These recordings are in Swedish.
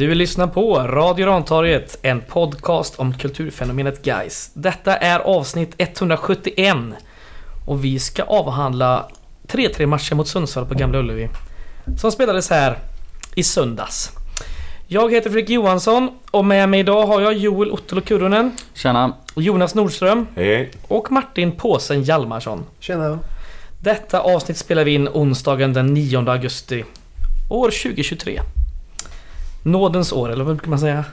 Du lyssnar på Radio Rantorget, en podcast om kulturfenomenet Guys. Detta är avsnitt 171 och vi ska avhandla 3-3 matchen mot Sundsvall på Gamla Ullevi. Som spelades här i söndags. Jag heter Fredrik Johansson och med mig idag har jag Joel Ottolo Kurunen, Tjena. Jonas Nordström Hej, hej. och Martin Påsen Hjalmarsson. Tjena. Detta avsnitt spelar vi in onsdagen den 9 augusti år 2023. Nådens år, eller vad brukar man säga?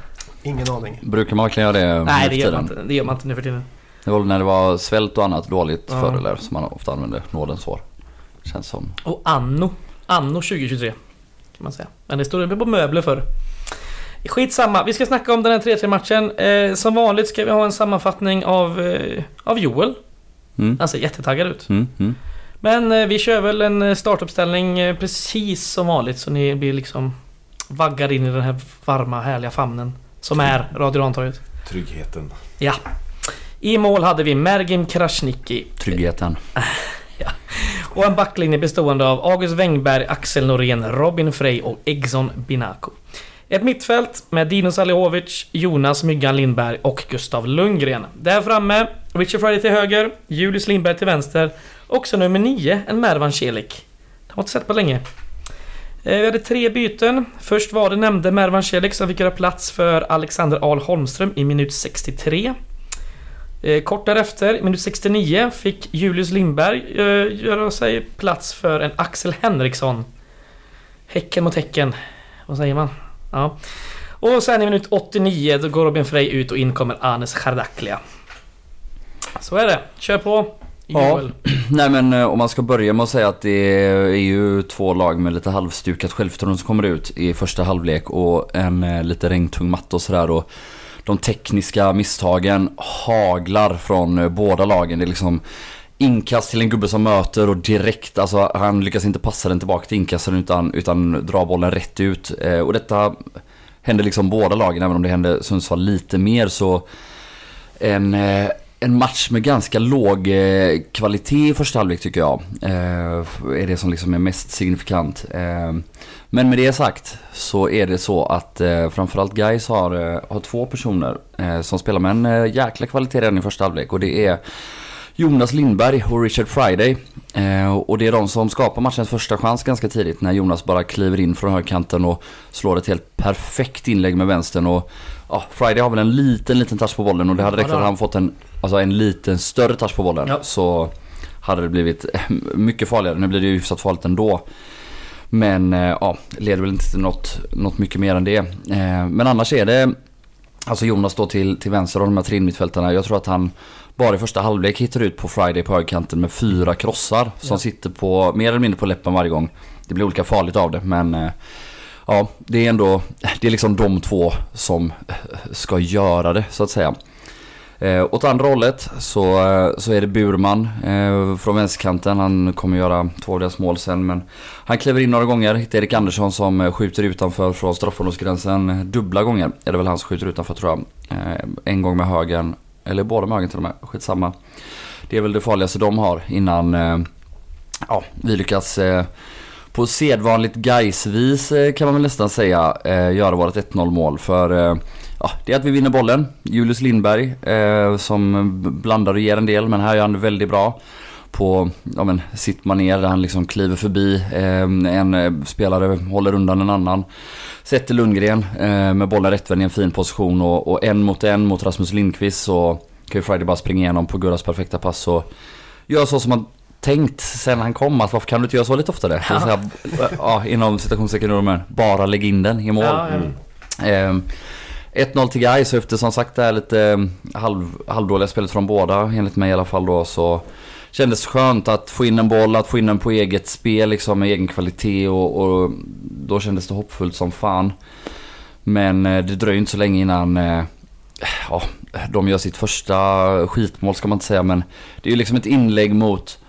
Ingen aning. Brukar man verkligen göra det Nej, det gör, man inte, det gör man inte nu för tiden. Det var när det var svält och annat dåligt Ja. förr eller som man ofta använde nådens år. Känns som. Och anno. Anno 2023. Kan man säga. Men det stod det på möbler för. Skitsamma, vi ska snacka om den här 3-3 matchen. Eh, som vanligt ska vi ha en sammanfattning av, eh, av Joel. Mm. Han ser jättetaggad ut. Mm, mm. Men eh, vi kör väl en eh, startuppställning eh, precis som vanligt så ni blir liksom vaggade in i den här varma härliga famnen. Som är Radio Rantorget. Tryggheten. Ja. I mål hade vi Mergim Krasniqi Tryggheten. och en backlinje bestående av August Wengberg, Axel Norén, Robin Frey och Egson Binako. Ett mittfält med Dino Salihovic, Jonas Myggan Lindberg och Gustav Lundgren. Där framme, Richard Friday till höger, Julius Lindberg till vänster och så nummer 9, en Mervan Celik. Det har man inte sett på länge. Eh, Vi hade tre byten. Först var det nämnde Mervan Celik som fick göra plats för Alexander Ahl Holmström i minut 63. Eh, Kort därefter, minut 69, fick Julius Lindberg eh, göra sig plats för en Axel Henriksson. Häcken mot Häcken. Vad säger man? Ja. Och sen i minut 89 då går Robin Frey ut och in kommer Anes Chardaklia. Så är det. Kör på. Ja. Nej men eh, om man ska börja med att säga att det är ju två lag med lite halvstukat självförtroende som kommer ut i första halvlek och en eh, lite regntung matta och sådär och de tekniska misstagen haglar från eh, båda lagen. Det är liksom inkast till en gubbe som möter och direkt, alltså han lyckas inte passa den tillbaka till inkastaren utan, utan drar bollen rätt ut. Och detta händer liksom båda lagen, även om det hände Sundsvall lite mer så en, en match med ganska låg eh, kvalitet i första halvlek tycker jag. Eh, är det som liksom är mest signifikant. Eh, men med det sagt så är det så att framförallt Guys har, har två personer som spelar med en jäkla kvalitet redan i första halvlek och det är Jonas Lindberg och Richard Friday. Eh, och det är de som skapar matchens första chans ganska tidigt när Jonas bara kliver in från högerkanten och slår ett helt perfekt inlägg med vänstern. Och, ja, Friday har väl en liten, liten touch på bollen och det hade räckt att han fått en, alltså en liten större touch på bollen. Ja. Så hade det blivit eh, mycket farligare. Nu blir det ju hyfsat farligt ändå. Men eh, ja, leder väl inte till något, något mycket mer än det. Men annars är det Alltså Jonas då till, till vänster av de här tre mittfältarna. Jag tror att han bara i första halvlek hittar ut på Friday på högerkanten med fyra krossar. Som Ja. sitter på, mer eller mindre på läppen varje gång. Det blir olika farligt av det men eh, Ja, det är ändå, det är liksom de två som eh, ska göra det så att säga. Eh, åt andra hållet så, eh, så är det Burman eh, från vänsterkanten. Han kommer göra två av deras mål sen men han kliver in några gånger. Hittar Erik Andersson som skjuter utanför från straffområdesgränsen dubbla gånger. Är det väl han som skjuter utanför tror jag. Eh, en gång med högen, eller båda med ögon till och med. Skitsamma. Det är väl det farligaste de har innan eh, ja, vi lyckas eh, på sedvanligt Gais-vis eh, kan man väl nästan säga eh, göra vårt 1-0 mål. För eh, ja, det är att vi vinner bollen. Julius Lindberg eh, som blandar och ger en del men här gör han det väldigt bra. På ja, men, sitt manér där han liksom kliver förbi. Eh, en eh, spelare håller undan en annan. Sätter Lundgren eh, med bollen rättvänd i en fin position och, och en mot en mot Rasmus Lindqvist så kan ju Friday bara springa igenom på Gurras perfekta pass och gör så som man tänkt sen han kom att varför kan du inte göra så lite oftare? Ja. Så här, ja, inom citationstecken bara lägg in den i mål. Ja, ja. Ehm, 1-0 till Gais och efter som sagt det här lite eh, halv, halvdåliga spelet från båda enligt mig i alla fall då så Kändes skönt att få in en boll, att få in den på eget spel liksom med egen kvalitet och, och då kändes det hoppfullt som fan. Men eh, det dröjer inte så länge innan eh, ja, de gör sitt första skitmål ska man inte säga men det är ju liksom ett inlägg mot,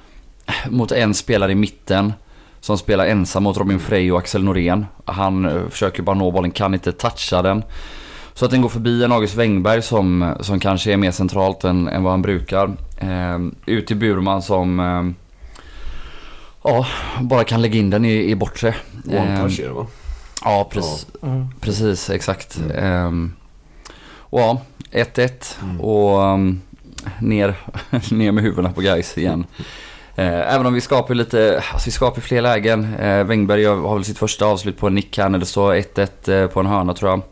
mot en spelare i mitten som spelar ensam mot Robin Frey och Axel Norén. Han eh, försöker bara nå bollen, kan inte toucha den. Så att den går förbi en August Wengberg som, som kanske är mer centralt än, än vad han brukar. Eh, ut till Burman som eh, ja, bara kan lägga in den i, i bortre. One Eh, va? Ja, precis. Mm. Precis, exakt. Mm. Ehm, och ja, 1-1 Mm. och um, ner, ner med huvudena på guys igen. Eh, även om vi skapar lite, alltså vi skapar fler lägen. Wängberg har väl sitt första avslut på en nick här när det står 1-1 eh, på en hörna tror jag.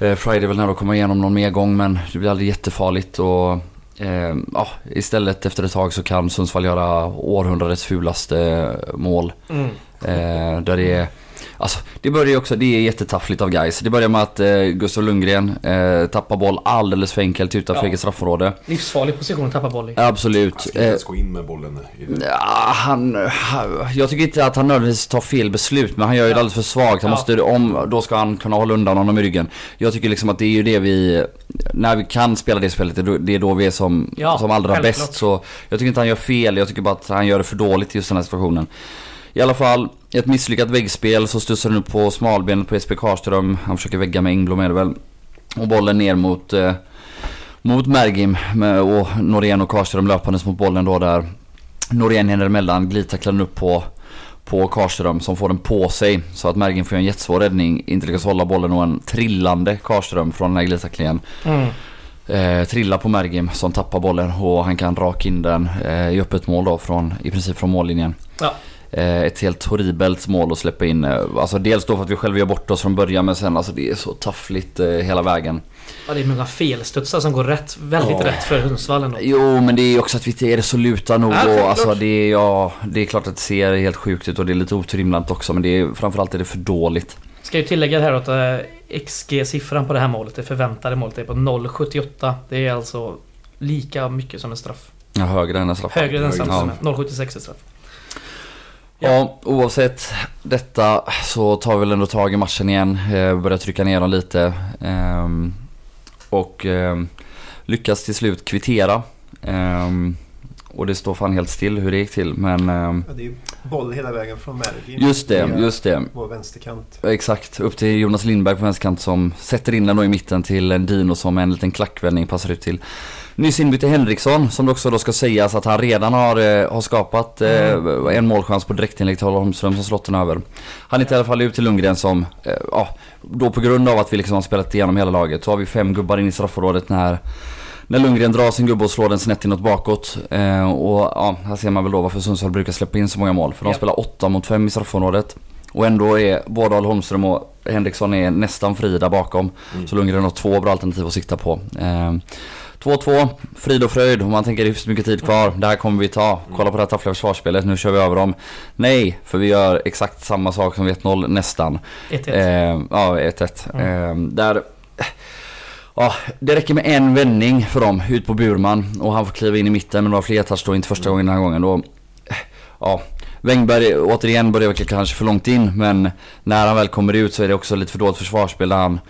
Eh, Friday väl nära komma igenom någon mer gång men det blir aldrig jättefarligt och eh, ja, istället efter ett tag så kan Sundsvall göra århundradets fulaste mål. Mm. Eh, där det är, alltså det börjar ju också, det är jättetaffligt av guys. Det börjar med att eh, Gustav Lundgren eh, tappar boll alldeles för enkelt utanför Ja. eget straffområde. Livsfarlig position att tappa boll i. Absolut. Han ska inte ens gå in med bollen. Ja, han, jag tycker inte att han nödvändigtvis tar fel beslut men han gör ju det alldeles för svagt. Han Ja. måste, om, då ska han kunna hålla undan honom i ryggen. Jag tycker liksom att det är ju det vi, när vi kan spela det spelet, det är då- det är då vi är som, Ja, som allra självklart. bäst. Så jag tycker inte han gör fel, jag tycker bara att han gör det för dåligt i just den här situationen. I alla fall, ett misslyckat väggspel så studsar den upp på smalbenet på SP Karlström. Han försöker vägga med Engblom är det väl. Och bollen ner mot, eh, mot Mergim med, och Norén och Karlström löpandes mot bollen då där Norén hinner emellan, glidtacklar den upp på, på Karlström som får den på sig. Så att Mergim får en jättesvår räddning, inte lyckas hålla bollen och en trillande Karlström från den här glidtacklingen. Mm. Eh, trillar på Mergim som tappar bollen och han kan raka in den eh, i öppet mål då från, i princip från mållinjen. Ja. Eh, ett helt horribelt mål att släppa in. Eh, alltså dels då för att vi själva gör bort oss från början men sen alltså det är så taffligt eh, hela vägen. Ja, det är många felstudsar som går rätt, väldigt Ja. rätt för Sundsvall ändå. Jo men det är också att vi inte är resoluta nog Ja, och alltså det är, ja, det är klart att det ser helt sjukt ut och det är lite otrimlat också men det är framförallt är det för dåligt. Ska ju tillägga här att XG-siffran på det här målet, det förväntade målet, är på 0,78. Det är alltså lika mycket som en straff. Ja, högre än en straff. Högre än högre. straff. Ja. 0,76 är straff. Ja, oavsett detta så tar vi väl ändå tag i matchen igen. Eh, börjar trycka ner dem lite. Ehm, och ehm, lyckas till slut kvittera. Ehm, och det står fan helt still hur det gick till. Men ehm, Ja, det är ju boll hela vägen från Mergim. just det, just det. Vår vänsterkant. Exakt, upp till Jonas Lindberg på vänsterkant som sätter in den då i mitten till en Dino som en liten klackvändning passar ut till nyss inbytte Henriksson som det också då ska sägas att han redan har, eh, har skapat eh, en målchans på direktinlägg till Holmström som slått den över. Han hittar i alla fall ut till Lundgren som, eh, ja, då på grund av att vi liksom har spelat igenom hela laget så har vi fem gubbar in i straffområdet när när Lundgren drar sin gubbe och slår den snett inåt bakåt. Eh, och ja, här ser man väl då varför Sundsvall brukar släppa in så många mål. För de Ja. spelar 8 mot 5 i straffområdet. Och ändå är både Holmström och Henriksson är nästan fri där bakom. Mm. Så Lundgren har två bra alternativ att sikta på. Eh, 2-2, frid och fröjd. Och man tänker det är mycket tid kvar. Det här kommer vi ta. Kolla på det här taffliga försvarsspelet. Nu kör vi över dem. Nej, för vi gör exakt samma sak som vid 1-0 nästan. 1-1. Eh, ja, 1-1. Mm. Eh, där... Ja, det räcker med en vändning för dem ut på Burman och han får kliva in i mitten men det var flertouch då, inte första gången den här gången. Då, ja, Wängberg återigen börjar väl kanske för långt in men när han väl kommer ut så är det också lite för dåligt försvarsspel där han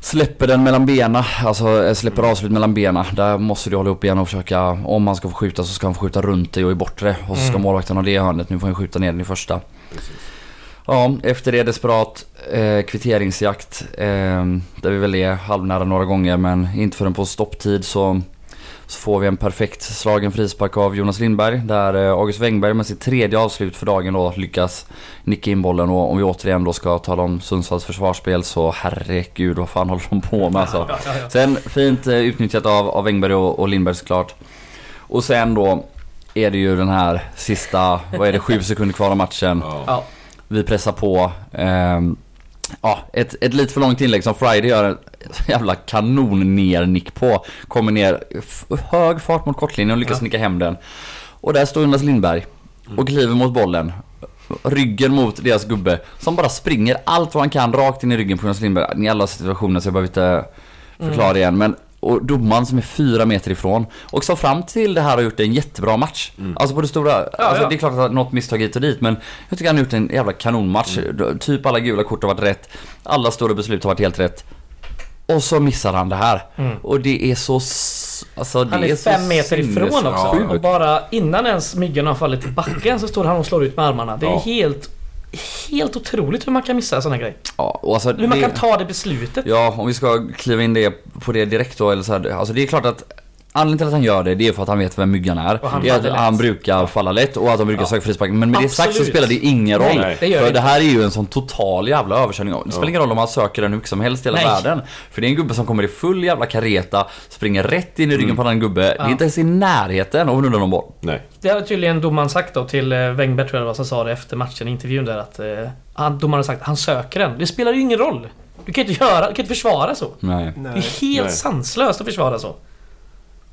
släpper den mellan benen, alltså eh, släpper avslut mellan benen. Där måste du hålla upp igen och försöka, om han ska få skjuta så ska han få skjuta runt dig och i bortre. Och så ska Mm. målvakten ha det hörnet, nu får han skjuta ner den i första. Precis. Ja, efter det desperat eh, kvitteringsjakt. Eh, där vi väl är halvnära några gånger men inte förrän på stopptid så, så får vi en perfekt slagen frispark av Jonas Lindberg. Där eh, August Wängberg med sitt tredje avslut för dagen då lyckas nicka in bollen. Och om vi återigen då ska tala om Sundsvalls försvarsspel så herregud vad fan håller de på med alltså. Sen fint eh, utnyttjat av, av Wängberg och, och Lindberg såklart. Och sen då är det ju den här sista, vad är det, sju sekunder kvar av matchen. Ja. Vi pressar på. Ehm, ja, ett, ett lite för långt inlägg som Friday gör en jävla kanon ner nick på. Kommer ner hög fart mot kortlinjen och lyckas Ja. nicka hem den. Och där står Jonas Lindberg och kliver mot bollen. Ryggen mot deras gubbe som bara springer allt vad han kan rakt in i ryggen på Jonas Lindberg. I alla situationer så jag behöver inte förklara Mm. igen. Men och domaren som är fyra meter ifrån och som fram till det här har gjort en jättebra match. Mm. Alltså på det stora, alltså ja. det är klart att något misstag hit och dit men jag tycker han har gjort en jävla kanonmatch. Mm. Typ alla gula kort har varit rätt. Alla stora beslut har varit helt rätt. Och så missar han det här. Mm. Och det är så... Alltså det Han är så fem meter ifrån också. Och bara innan ens myggan har fallit till backen så står han och slår ut med armarna. Det är Ja. helt... Helt otroligt hur man kan missa en sån här grej. Ja, och alltså Hur man det- kan ta det beslutet. Ja, om vi ska kliva in det på det direkt då eller så här, Alltså det är klart att Anledningen till att han gör det, det är för att han vet vem Myggan är. Och han det är att han brukar falla lätt och att de brukar Ja. söka frispark. Men med det sagt så Absolut. spelar det ingen roll. Nej, det för det det här är ju en sån total jävla överkörning. Det spelar Ja. ingen roll om man söker den hur mycket som helst i hela Nej. världen. För det är en gubbe som kommer i full jävla kareta, springer rätt in i ryggen Mm. på en annan gubbe. Det Ja. är inte ens i närheten av nudda någon boll. Nej. Det hade tydligen domaren sagt då till eh, Wenger tror jag det var som sa det efter matchen i intervjun där att... Eh, han, domaren har sagt att han söker den. Det spelar ju ingen roll. Du kan inte göra, du kan inte försvara så. Nej. Det är helt Nej. sanslöst att försvara så.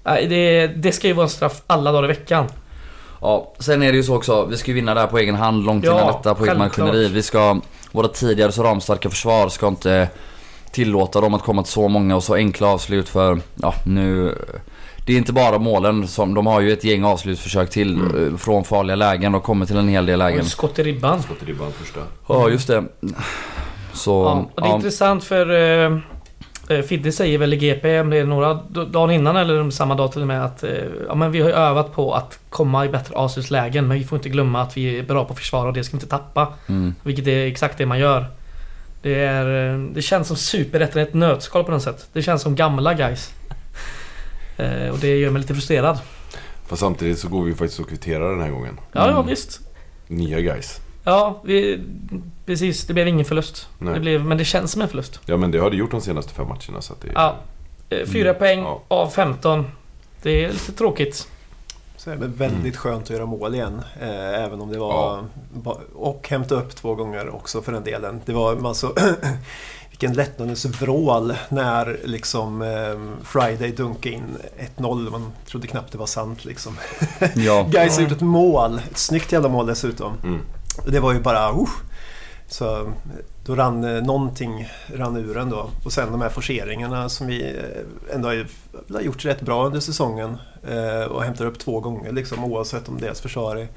Nej, det, det ska ju vara en straff alla dagar i veckan. Ja, sen är det ju så också, vi ska ju vinna det här på egen hand långt Ja, innan detta på eget maskineri. Vi ska, våra tidigare så ramstarka försvar ska inte tillåta dem att komma till så många och så enkla avslut för, ja nu det är inte bara målen som, de har ju ett gäng avslutsförsök till eh, från farliga lägen och kommer till en hel del lägen. skott i ribban. Skott i ribban första. Ja, just det. Så, Ja, och det är ja, intressant för eh, Fidde säger väl i GP, om det är några dagar innan eller samma dag till och med att eh, ja, men vi har övat på att komma i bättre avslutslägen men vi får inte glömma att vi är bra på att försvara och det ska vi inte tappa. mm, Vilket är exakt det man gör. Det, är, eh, det känns som superrätten i ett nötskal på något sätt. Det känns som gamla guys. Eh, och det gör mig lite frustrerad. Fast samtidigt så går vi faktiskt och kvitterar den här gången. Ja, ja Mm. visst. Nya guys. Ja, vi, precis. Det blev ingen förlust. Nej. Det blev, men det känns som en förlust. Ja men det har det gjort de senaste fem matcherna så att det är... Ja. Eh, Fyra Mm. poäng Ja. av 15. Det är lite tråkigt. Så är det väldigt skönt att göra mål igen. Eh, även om det var... Ja. Och hämta upp två gånger också för den delen. Det var man så... Vilken lättnadens vrål när liksom eh, Friday dunkade in 1-0. Man trodde knappt det var sant liksom. ja. Guys har gjort ett mål. Ett snyggt jävla mål dessutom. Mm. Det var ju bara... Uh, så då rann eh, någonting rann ur en då. Och sen de här forceringarna som vi eh, ändå har, gjort rätt bra under säsongen. Eh, och hämtar upp två gånger liksom oavsett om deras försvar är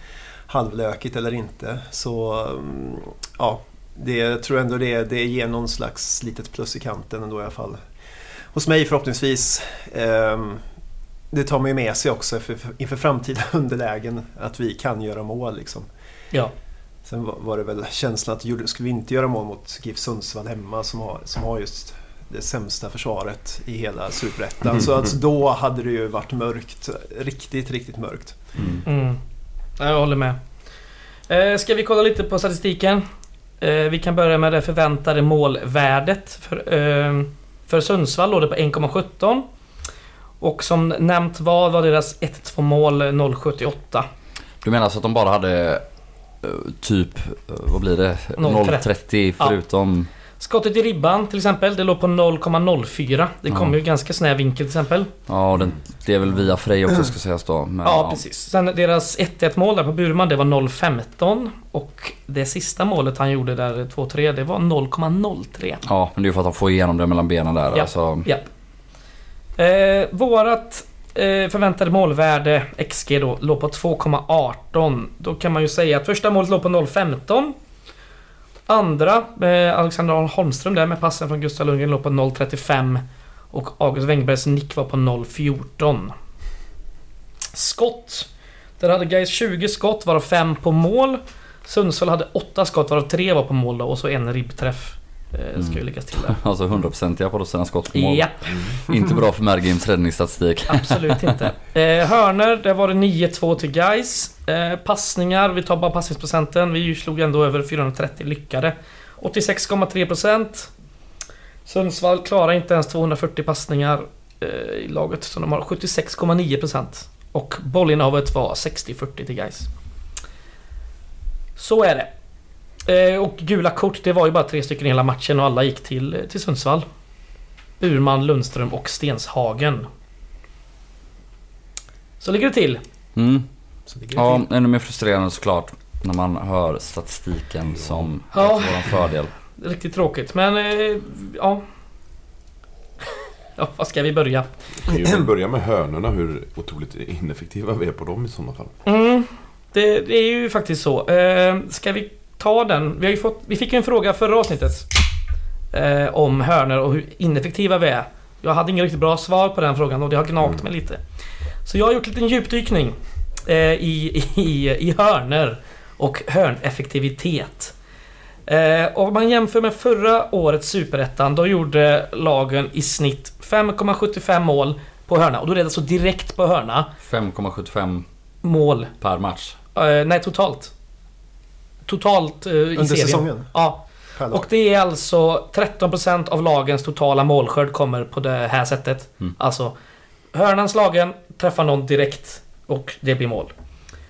halvlökigt eller inte. Så mm, ja, det tror jag ändå det, det ger någon slags litet plus i kanten ändå i alla fall. Hos mig förhoppningsvis. Ehm, det tar man ju med sig också för, inför framtida underlägen att vi kan göra mål liksom. Ja. Sen var- var det väl känslan att gjorde- skulle vi inte göra mål mot GIF Sundsvall hemma som har, som har just det sämsta försvaret i hela Superettan. Så alltså då hade det ju varit mörkt. Riktigt, riktigt mörkt. Mm. Mm. Ja, Jag håller med. Eh, ska vi kolla lite på statistiken? Eh, vi kan börja med det förväntade målvärdet. För, eh, för Sundsvall låg det på 1,17. Och som nämnt var, var deras 1-2 mål 0,78. Du menar så att de bara hade typ, eh, vad blir det? 0,30. 0,30 förutom... Skottet i ribban till exempel, det låg på 0,04. Det kom Ja. ju ganska snäv vinkel till exempel. Ja, den, det är väl via Frej också ska sägas då. Men, Ja, precis. Sen deras 1-1 mål där på Burman, det var 0,15. Och det sista målet han gjorde där, 2-3, det var 0,03. Ja, men det är ju för att de får igenom det mellan benen där. Ja. Alltså, Ja. Eh, vårat eh, förväntade målvärde, XG då, låg på 2,18. Då kan man ju säga att första målet låg på 0,15. Andra, med Alexander Ahl Holmström där med passen från Gustav Lundgren, låg på 0,35. Och August Wengbergs nick var på 0,14. Skott. Där hade Gais 20 skott, varav 5 på mål. Sundsvall hade 8 skott, varav 3 var på mål då, och så en ribbträff. Eh, ska ju läggas till där. alltså 100% på sina skott på mål. Japp. Inte bra för Mergims räddningsstatistik. Absolut inte. Eh, hörner, där var det 9-2 till guys. Eh, passningar, vi tar bara passningsprocenten. Vi slog ändå över 430 lyckade. 86,3%. Sundsvall klarar inte ens 240 passningar eh, i laget, så de har 76,9%. Och bollinnehavet var 60-40 till guys. Så är det. Eh, och gula kort, det var ju bara tre stycken i hela matchen och alla gick till, till Sundsvall. Burman, Lundström och Stenshagen. Så ligger det till. Mm. Det Ja, till. ännu mer frustrerande såklart. När man hör statistiken som Ja. ja. våran fördel. Riktigt tråkigt, men eh, ja. Ja, var ska vi börja? Vi kan ju börja med hörnorna, hur otroligt ineffektiva vi är på dem i sådana fall. Mm, det, det är ju faktiskt så. Eh, ska vi ta den? Vi, har fått, vi fick ju en fråga förra avsnittet. Eh, om hörnor och hur ineffektiva vi är. Jag hade ingen riktigt bra svar på den frågan och det har gnagt Mm. mig lite. Så jag har gjort en liten djupdykning eh, i, i, i hörnor och hörneffektivitet. Eh, om man jämför med förra årets Superettan, då gjorde lagen i snitt 5,75 mål på hörna. Och då är det alltså direkt på hörna. 5,75 Mål. per match. Eh, nej, totalt. Totalt eh, i Under serien. säsongen? Ja. Och det är alltså 13% av lagens totala målskörd kommer på det här sättet. Mm. Alltså, hörnan slagen, träffar någon direkt och det blir mål.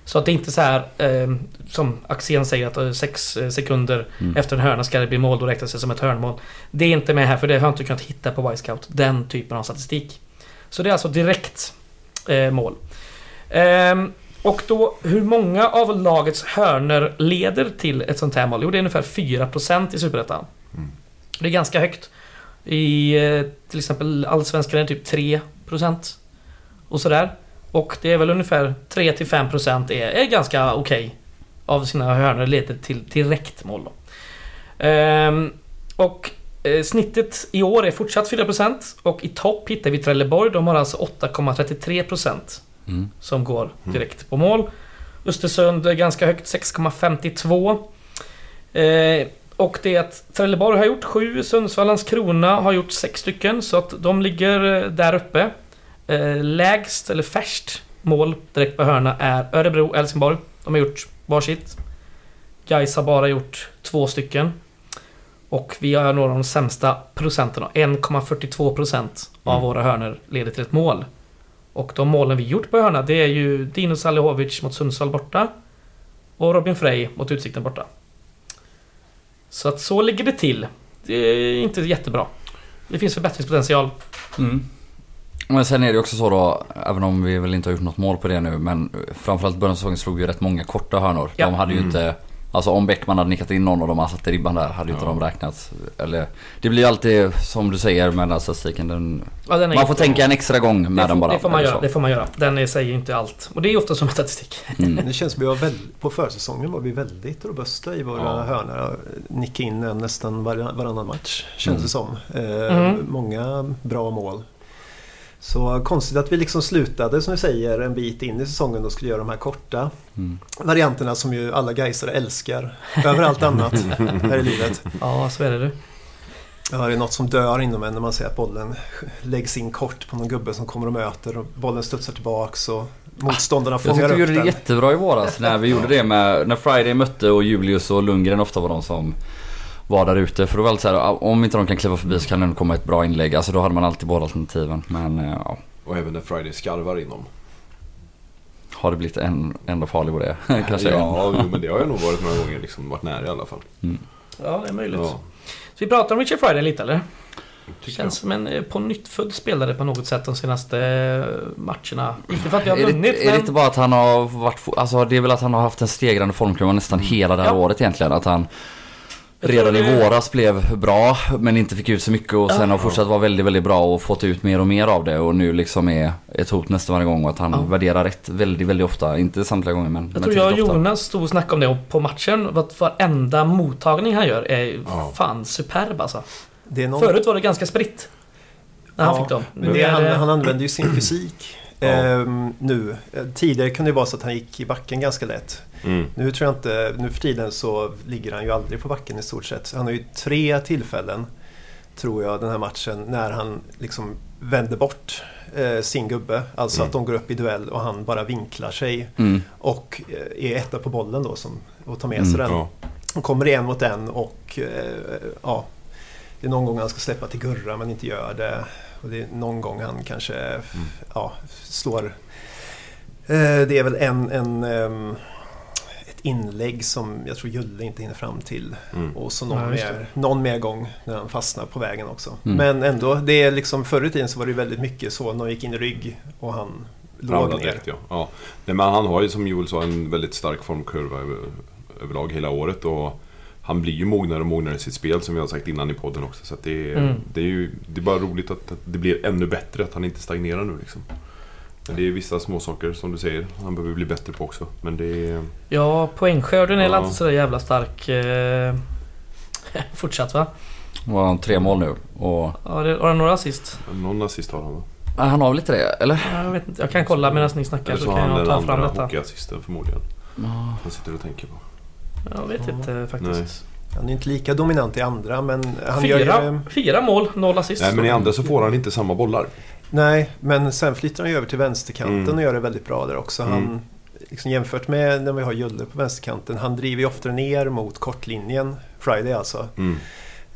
Så att det är inte så här eh, som Axén säger att eh, sex eh, sekunder Mm. efter en hörna ska det bli mål, då räknas det som ett hörnmål. Det är inte med här för det har jag inte kunnat hitta på Y-scout. Den typen av statistik. Så det är alltså direkt eh, mål. Ehm, och då, hur många av lagets hörner leder till ett sånt här mål? Jo, det är ungefär 4% i Superettan. Mm. Det är ganska högt. I eh, till exempel Allsvenskan är det typ 3% och sådär. Och det är väl ungefär 3-5% är, är ganska okej av sina hörnor leder till direkt mål. Ehm, och eh, snittet i år är fortsatt 4% och i topp hittar vi Trelleborg. De har alltså 8,33% Mm. som går direkt på mål. Östersund är ganska högt, 6,52. Eh, och det är att Trelleborg har gjort sju, Sundsvall Landskrona har gjort sex stycken, så att de ligger eh, där uppe. Eh, lägst, eller färst, mål direkt på hörna är Örebro, Helsingborg. De har gjort varsitt. Gais har bara gjort två stycken. Och vi har några av de sämsta procenten. då. 1,42% av Mm. våra hörnor leder till ett mål. Och de målen vi gjort på hörna det är ju Dino Salihovic mot Sundsvall borta. Och Robin Frey mot Utsikten borta. Så att så ligger det till. Det är inte jättebra. Det finns förbättringspotential. Mm. Men sen är det också så då, även om vi väl inte har gjort något mål på det nu, men framförallt början av säsongen slog ju rätt många korta hörnor. Ja. De hade ju Mm. inte, alltså om Bäckman hade nickat in någon och de hade satt i ribban där, hade ju inte Ja. de räknat. Eller, det blir ju alltid som du säger med den här statistiken, den, Ja, den man får inte- tänka en extra gång med det den får, bara. Det får man göra. så. Det får man göra. Den är, säger inte allt. Och det är ofta som statistik. Mm. Det känns som vi var väl, på försäsongen var vi väldigt robusta i våra Ja. hörnor. Nicka in en nästan var, varannan match känns Mm. det som. Eh, Mm. Många bra mål. Så konstigt att vi liksom slutade som du säger en bit in i säsongen och skulle göra de här korta Mm. varianterna som ju alla Gaisare älskar över allt annat här i livet. Ja, så är det du. Ja, det är något som dör inom en när man ser att bollen läggs in kort på någon gubbe som kommer och möter och bollen studsar tillbaks och motståndarna Jag fångar tyckte vi upp gjorde det den. jättebra i våras när vi gjorde det med, när Friday mötte och Julius och Lundgren ofta var de som var där ute. För då var det så här, om inte de kan kliva förbi så kan det ändå komma ett bra inlägg. Alltså då hade man alltid båda alternativen. Men eh, ja, Och även när Friday skarvar inom. har det blivit en enda farlig på det kanske? Ja, jo, men det har jag nog varit några gånger. Liksom, varit nära i alla fall. Ja, det är möjligt. Ja, Så vi pratar om Richard Friday lite eller? tycker Känns som en eh, på nytt född spelare på något sätt de senaste eh, matcherna. Inte för att vi har vunnit är det men... inte bara att han har varit, alltså det är väl att han har haft en stegrande formkurva nästan hela det här Ja. året egentligen. Att han Jag redan i våras blev bra men inte fick ut så mycket och sen Ja. har fortsatt vara väldigt, väldigt bra och fått ut mer och mer av det och nu liksom är ett hot nästan varje gång och att han Ja. värderar rätt väldigt, väldigt ofta. Inte samtliga gånger men Jag tror jag och ofta. Jonas stod och snackade om det på matchen. Att varenda mottagning han gör är Ja. fan superb alltså. Det är någon... Förut var det ganska spritt. När han Ja, fick dem. Men det, är han, han använder ju sin fysik Ja. ehm, nu. Tidigare kunde det vara så att han gick i backen ganska lätt. Mm. Nu tror jag inte, nu för tiden så ligger han ju aldrig på backen i stort sett. Han har ju tre tillfällen, tror jag, den här matchen när han liksom vänder bort eh, sin gubbe. Alltså Mm. att de går upp i duell och han bara vinklar sig Mm. och eh, är etta på bollen då som, och tar med Mm, sig den. Ja. Och kommer en mot en och eh, ja, det är någon gång han ska släppa till Gurra men inte gör det. Och det är någon gång han kanske ja, slår... Eh, det är väl en, en, ehm, ett inlägg som jag tror Julle inte hinner fram till. Mm. Och så någon, Ja, mer, någon mer gång när han fastnar på vägen också. Mm. Men ändå, det är liksom förr i tiden så var det väldigt mycket så de gick in i rygg och han låg ner. direkt ja. ja. Nej, men han har ju som Joel sa en väldigt stark formkurva över, överlag hela året. Och han blir ju mognare och mognare i sitt spel som vi har sagt innan i podden också. Så att det, är, Mm. det är ju det är bara roligt att, att det blir ännu bättre, att han inte stagnerar nu liksom. Men det är vissa små saker som du säger, han behöver bli bättre på också. Men det är... Ja, poängskörden är Ja. inte sådär jävla stark. Eh, fortsatt va? Var han tre mål nu och Har det, har det några assist? Någon assist har han va? Ja, han har väl inte det eller? Ja, Jag vet inte. Jag kan kolla medan ni snackar Eller så så har kan han jag den ta fram andra detta. hockeyassisten förmodligen. Ja. Han sitter och tänker på. Jag vet inte faktiskt. Han är inte lika dominant i andra men han gör ju... Fyra, fyra mål, noll assist. Nej men i andra så får han inte samma bollar. Nej, men sen flyttar han ju över till vänsterkanten Mm. och gör det väldigt bra där också. Han, Mm. liksom jämfört med när vi har Julle på vänsterkanten, han driver ju ofta ner mot kortlinjen, Friday alltså, Mm.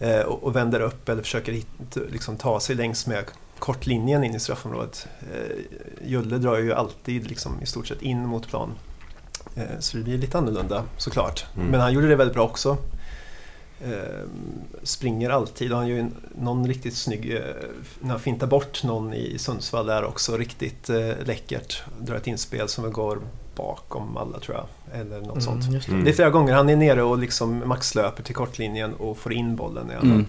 eh, och, och vänder upp eller försöker hit, liksom, ta sig längs med kortlinjen in i straffområdet. Eh, Julle drar ju alltid liksom, i stort sett in mot plan. Eh, så det blir lite annorlunda såklart. Mm. Men han gjorde det väldigt bra också. Eh, springer alltid och han gör ju någon riktigt snygg, eh, när han fintar bort någon i Sundsvall där också, riktigt läckert. Drar ett inspel som går bakom alla tror jag, eller något sånt. Mm, just det. Mm. Det är flera gånger han är nere och liksom maxlöper till kortlinjen och får in bollen i alla fall. Mm.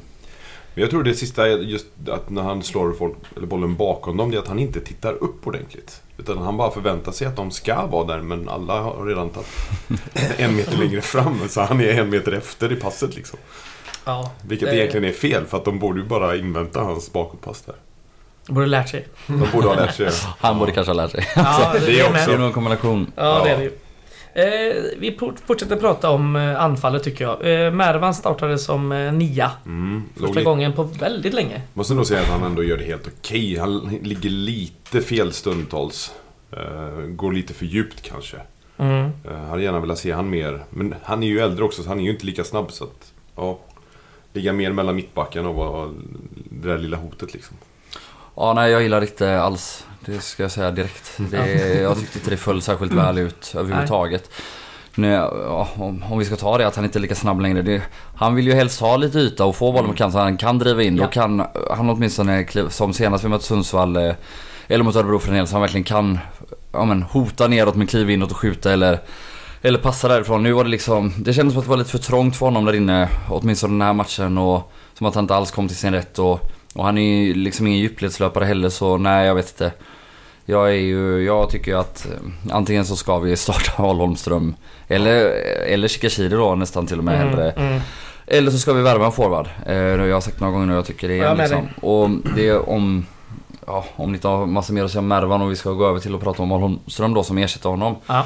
Men jag tror det sista är just att när han slår folk, eller bollen bakom dem, det är att han inte tittar upp ordentligt. Utan han bara förväntar sig att de ska vara där, men alla har redan tagit en meter längre fram. Så han är en meter efter i passet liksom. Ja. Vilket Eh, egentligen är fel, för att de borde ju bara invänta hans bakåtpass där. Borde lärt sig. De borde ha lärt sig det. Han borde kanske ha lärt sig. Ja, Det är med. också- Det är nog en kombination. Ja, det Ja. är det ju. Eh, vi fortsätter prata om eh, anfallet tycker jag. Eh, Mervan startade som eh, nia. Mm. Första lite- gången på väldigt länge. Måste nog säga att han ändå gör det helt okej. Han ligger lite fel stundtals. Eh, går lite för djupt kanske. Mm. Uh, hade gärna velat se han mer. Men han är ju äldre också så han är ju inte lika snabb så att... Ja. Ligga mer mellan mittbacken och vara det där lilla hotet liksom. Ja, nej jag gillar inte alls. Det ska jag säga direkt. Det, jag tyckte inte det föll särskilt väl ut överhuvudtaget. Nu, ja, om, om vi ska ta det att han inte är lika snabb längre. Det, han vill ju helst ha lite yta och få bollen på kant så han kan driva in. Ja. Då kan han åtminstone, som senast vi mötte Sundsvall eh, eller mot Örebro för den delen, så han verkligen kan ja, men, hota neråt med kliv inåt och skjuta eller eller passa därifrån. Nu var det liksom, det kändes som att det var lite för trångt för honom där inne. Åtminstone den här matchen och som att han inte alls kom till sin rätt. Och, och han är ju liksom ingen djupledslöpare heller så nej jag vet inte. Jag är ju, jag tycker ju att eh, antingen så ska vi starta Al Holmström eller, eller Shikashiri då nästan till och med hellre. Mm. Eller så ska vi värva en forward. Eh, jag har sagt några gånger nu jag tycker det är liksom. Och det är om... Ja, om ni inte har massor mer att säga om Mervan och vi ska gå över till att prata om Al Holmström då som ersätter honom. Ja.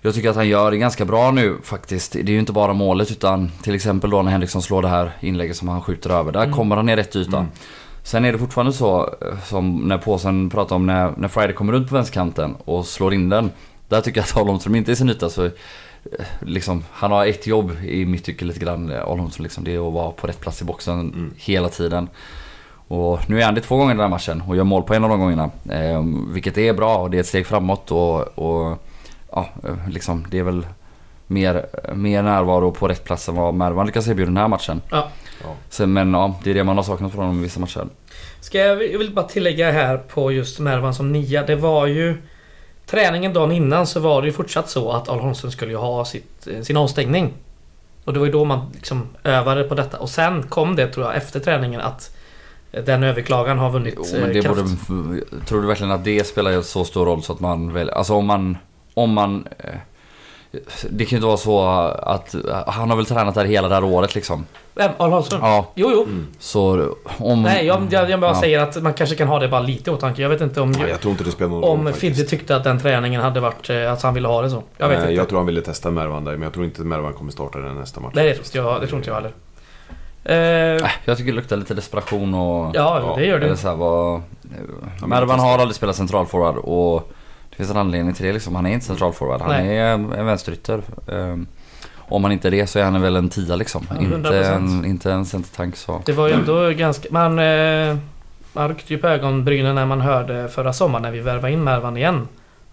Jag tycker att han gör det ganska bra nu faktiskt. Det är ju inte bara målet utan till exempel då när Henriksson slår det här inlägget som han skjuter över. Där Mm. kommer han ner rätt yta. Mm. Sen är det fortfarande så eh, som när påsen pratar om när, när Friday kommer runt på vänsterkanten och slår in den. Där tycker jag att Holmström inte är sin yta så eh, liksom, han har ett jobb i mitt tycke lite grann, eh, Holmström liksom. Det är att vara på rätt plats i boxen Mm. hela tiden. Och nu är han det två gånger i den här matchen och gör mål på en av de gångerna. Eh, vilket är bra och det är ett steg framåt och, och ja, liksom det är väl mer, mer närvaro på rätt plats än vad Mervan lyckas erbjuda den här matchen. Ja. Ja. Sen, men ja, det är det man har saknat från honom i vissa matcher. Ska jag, jag vill bara tillägga här på just Mervan som nia. Det var ju... Träningen dagen innan så var det ju fortsatt så att Al Holmström skulle ju ha sitt, eh, sin avstängning. Och det var ju då man liksom övade på detta. Och sen kom det tror jag efter träningen att eh, den överklagan har vunnit Jo, eh, men det kraft. borde, tror du verkligen att det spelar så stor roll så att man väl, alltså om man, om man eh, det kan ju inte vara så att han har väl tränat där hela det här året liksom. Vem? Al Holmström? Ja, Jo, jo. Mm. så om... Nej, jag, jag, jag bara Ja. säger att man kanske kan ha det bara lite i åtanke. Jag vet inte om... Ja, jag tror inte det spelar någon roll om. Fidde tyckte att den träningen hade varit... eh, Att han ville ha det så. Jag vet Nej, inte. jag tror han ville testa Mervan där, men jag tror inte Mervan kommer starta den nästa match. Nej, det jag, det tror inte jag heller. Eh, Äh, Jag tycker det luktar lite desperation och... ja, det gör Eller det. så här, vad... Mervan har aldrig spelat centralforward och det finns en anledning till det liksom. Han är inte centralforward. Han Nej. är en vänsterytter. Um, om han inte är det så är han väl en tia liksom. Inte, 100%. en, inte en centertank så. Det var ju ändå ganska... Man, eh, man ryckte ju på ögonbrynen när man hörde förra sommaren när vi värvade in Mervan igen.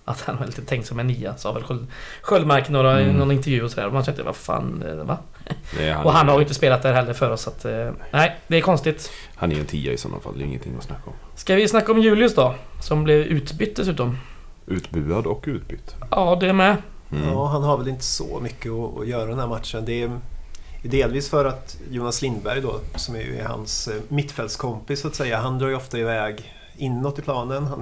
Att han var lite tänkt som en nia, sa väl Sköld- Sköldmark i några, Mm. någon intervju och sådär. Och Man tänkte, vad fan, eh, va? Nej, Och han har ju inte spelat där heller för oss, så att... eh, Nej, det är konstigt. Han är en tia i sådana fall, det är ingenting att snacka om. Ska vi snacka om Julius då? Som blev utbytt dessutom. Utbuad och utbytt. Ja, det med. Mm. Ja, han har väl inte så mycket att, att göra den här matchen. Det är delvis för att Jonas Lindberg då, som är hans eh, mittfältskompis så att säga, han drar ju ofta iväg inåt i planen. Han,